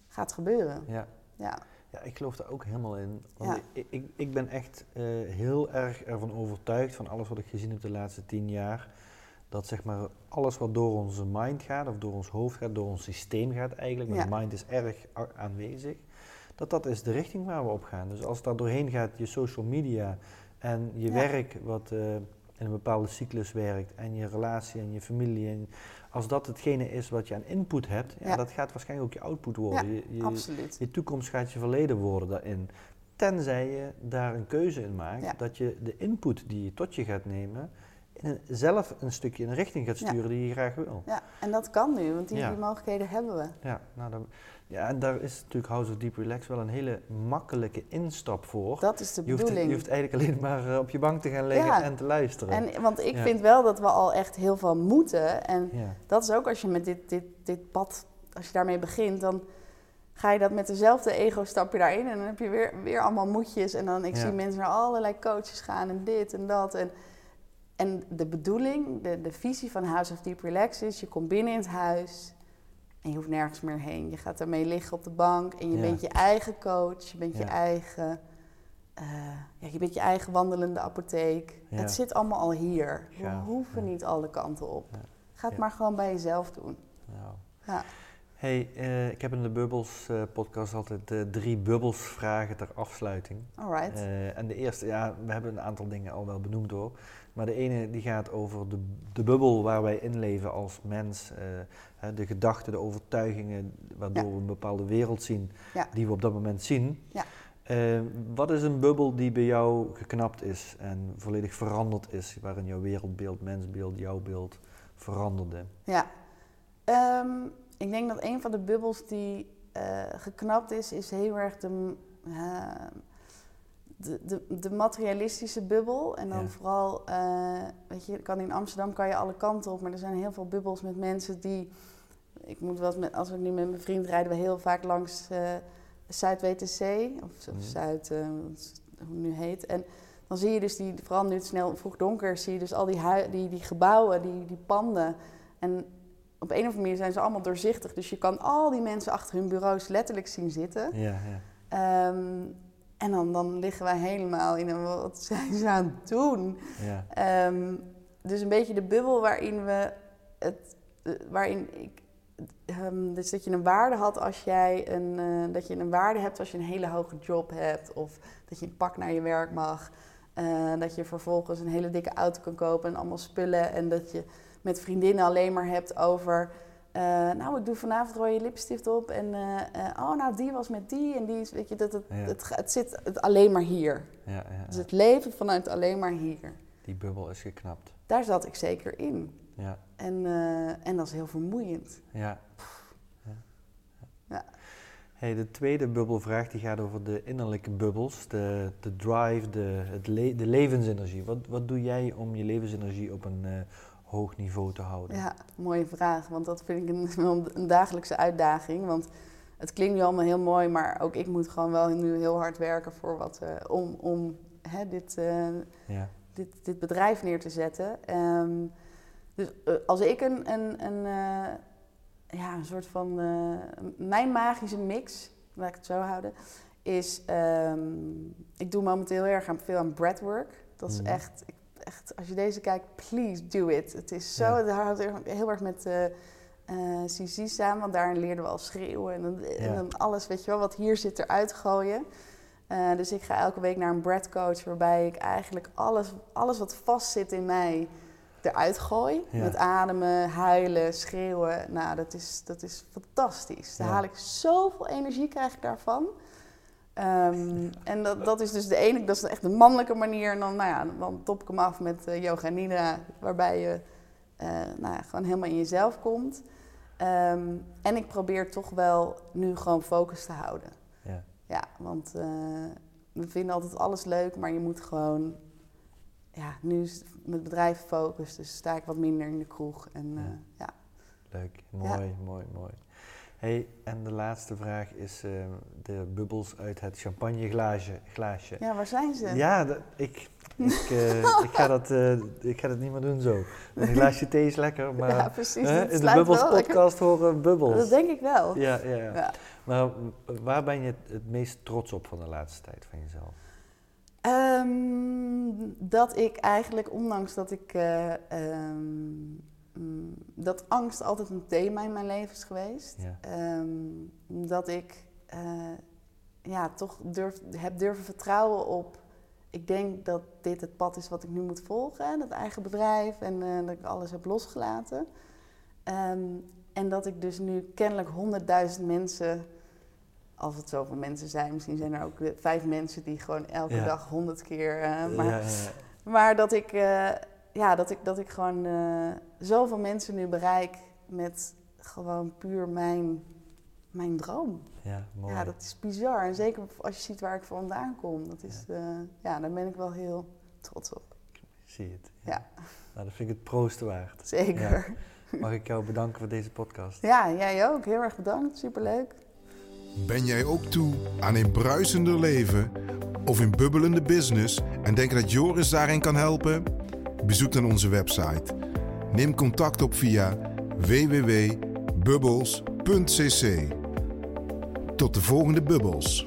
gaat gebeuren. Ja. Ja, ja ik geloof daar ook helemaal in. Want ik, ik, ik, ben echt uh, heel erg ervan overtuigd van alles wat ik gezien heb de laatste tien jaar dat zeg maar alles wat door onze mind gaat, of door ons hoofd gaat, door ons systeem gaat eigenlijk, maar de mind is erg aanwezig, dat dat is de richting waar we op gaan. Dus als dat doorheen gaat, je social media en je werk wat uh, in een bepaalde cyclus werkt, en je relatie en je familie, en als dat hetgene is wat je aan input hebt, ja, dat gaat waarschijnlijk ook je output worden. je, je, absoluut. je toekomst gaat je verleden worden daarin. Tenzij je daar een keuze in maakt, dat je de input die je tot je gaat nemen, in zelf een stukje in een richting gaat sturen die je graag wil. Ja, en dat kan nu, want die, die mogelijkheden hebben we. Ja, nou, dan, ja, en daar is natuurlijk House of Deep Relax wel een hele makkelijke instap voor. Dat is de je bedoeling. Hoeft, je hoeft eigenlijk alleen maar eh, op je bank te gaan liggen en te luisteren. En, want ik vind wel dat we al echt heel veel moeten. En dat is ook als je met dit, dit, dit pad, als je daarmee begint, dan ga je dat met dezelfde ego stap je daarin. En dan heb je weer, weer allemaal moedjes. En dan, ik zie mensen naar allerlei coaches gaan en dit en dat. En en de bedoeling, de, de visie van House of Deep Relax is: je komt binnen in het huis en je hoeft nergens meer heen. Je gaat daarmee liggen op de bank en je bent je eigen coach, je bent je eigen. Uh, ja, je bent je eigen wandelende apotheek. Het zit allemaal al hier. We hoeven niet alle kanten op. Ga het maar gewoon bij jezelf doen. Ja. Hey, uh, ik heb in de Bubbles uh, podcast altijd uh, drie Bubbles vragen ter afsluiting. Alright. en de eerste, ja, we hebben een aantal dingen al wel benoemd hoor. Maar de ene die gaat over de, de bubbel waar wij in leven als mens. de gedachten, de overtuigingen waardoor we een bepaalde wereld zien die we op dat moment zien. Ja. wat is een bubbel die bij jou geknapt is en volledig veranderd is, waarin jouw wereldbeeld, mensbeeld, jouw beeld veranderde? Ja, um, ik denk dat een van de bubbels die uh, geknapt is, is heel erg de, de, de, de materialistische bubbel. En dan Ja. vooral, eh, weet je, kan in Amsterdam kan je alle kanten op, maar er zijn heel veel bubbels met mensen die. Ik moet wel met, als we nu met mijn vriend rijden, we heel vaak langs eh Zuid-WTC, of, of Mhm. Zuid, eh, hoe het nu heet. En dan zie je dus die, vooral nu het snel vroeg donker, zie je dus al die, die, die gebouwen, die, die panden. En op een of andere manier zijn ze allemaal doorzichtig. Dus je kan al die mensen achter hun bureaus letterlijk zien zitten. Ja, ja. Ehm, en dan, dan liggen wij helemaal in een wat zijn ze aan het doen? ja. Ehm, dus een beetje de bubbel waarin we het, eh, waarin ik, ehm, dus dat je een waarde had als jij een, eh, dat je een waarde hebt als je een hele hoge job hebt, of dat je een pak naar je werk mag, Eh, dat je vervolgens een hele dikke auto kan kopen en allemaal spullen, en dat je met vriendinnen alleen maar hebt over. Eh, nou, ik doe vanavond rode lipstift op en eh, eh, oh, nou, die was met die en die is, weet je, dat het, Ja. het, zit het alleen maar hier. ja, ja, Dus het leven vanuit alleen maar hier. Die bubbel is geknapt. Daar zat ik zeker in. Ja, En, en dat is heel vermoeiend. ja. ja. Ja. Hey, de tweede bubbelvraag die gaat over de innerlijke bubbels, de, de drive, de, het le- de levensenergie. Wat, wat doe jij om je levensenergie op een hoog niveau te houden? Ja, mooie vraag. Want dat vind ik een, een dagelijkse uitdaging. Want het klinkt nu allemaal heel mooi, maar ook ik moet gewoon wel nu heel hard werken voor wat, eh, om, om hè, dit, eh, Ja, dit, dit bedrijf neer te zetten. Ehm, dus eh, als ik een, een, een, ja, een soort van. mijn magische mix, laat ik het zo houden, is. ehm, ik doe momenteel heel erg aan, veel aan breathwork. Dat is Mhm. echt, ik- echt. Als je deze kijkt, please do it. Het is zo. Ja. Het houdt heel- heel erg met. eh eh CC samen, want daarin leerden we al schreeuwen en Ja. dan alles, weet je wel, wat hier zit eruit gooien. Eh, dus ik ga elke week naar een breath coach waarbij ik eigenlijk alles, alles wat vast zit in mij eruit gooi. Ja. Met ademen, huilen, schreeuwen. Nou, dat is, dat is fantastisch. Daar haal ik zoveel energie krijg ik daarvan. Ehm, en dat, dat is dus de ene, dat is echt de mannelijke manier. En dan, nou ja, dan top ik hem af met eh, yoga nidra, waarbij je eh, nou ja, gewoon helemaal in jezelf komt. Ehm, en ik probeer toch wel nu gewoon focus te houden. ja, Ja, want eh, we vinden altijd alles leuk, maar je moet gewoon... Ja, nu is mijn bedrijf focus, dus sta ik wat minder in de kroeg. En ja. leuk. Mooi, mooi, mooi. Hey, en de laatste vraag is eh, de bubbels uit het champagneglaasje. Glaasje. ja waar zijn ze? Ja, dat- ik, ik, eh, ik, ga dat, eh, ik ga dat niet meer doen zo. Een glaasje thee is lekker, maar Ja, precies. in de Bubbels lekker. podcast horen bubbels. Dat denk ik wel. Ja, ja, ja. Ja. Maar waar ben je het, meest trots op van de laatste tijd van jezelf? Ehm, dat ik eigenlijk, ondanks dat ik... eh, mm, dat angst altijd een thema in mijn leven is geweest. Ja. Ehm, dat ik eh, ja, toch durf, heb durven vertrouwen op. Ik denk dat dit het pad is wat ik nu moet volgen. Dat eigen bedrijf en eh, dat ik alles heb losgelaten. Ehm, en dat ik dus nu kennelijk honderdduizend mensen, als het zoveel mensen zijn, misschien zijn er ook vijf mensen die gewoon elke Ja. dag honderd keer. eh, maar Ja, ja, maar dat ik, ja, dat ik, dat ik gewoon eh, zoveel mensen nu bereik met gewoon puur mijn, mijn droom. ja, mooi. Ja, dat is bizar. En zeker als je ziet waar ik vandaan kom. Dat is, eh, ja, daar ben ik wel heel trots op. Zie het. Ja. Nou, dat vind ik het proosten waard. Zeker. Mag ik jou bedanken voor deze podcast? Ja, jij ook. Heel erg bedankt. Superleuk. Ben jij ook toe aan een bruisender leven of een bubbelende business en denk dat Joris daarin kan helpen? Bezoek dan onze website. Neem contact op via www.bubbels.cc. Tot de volgende bubbels.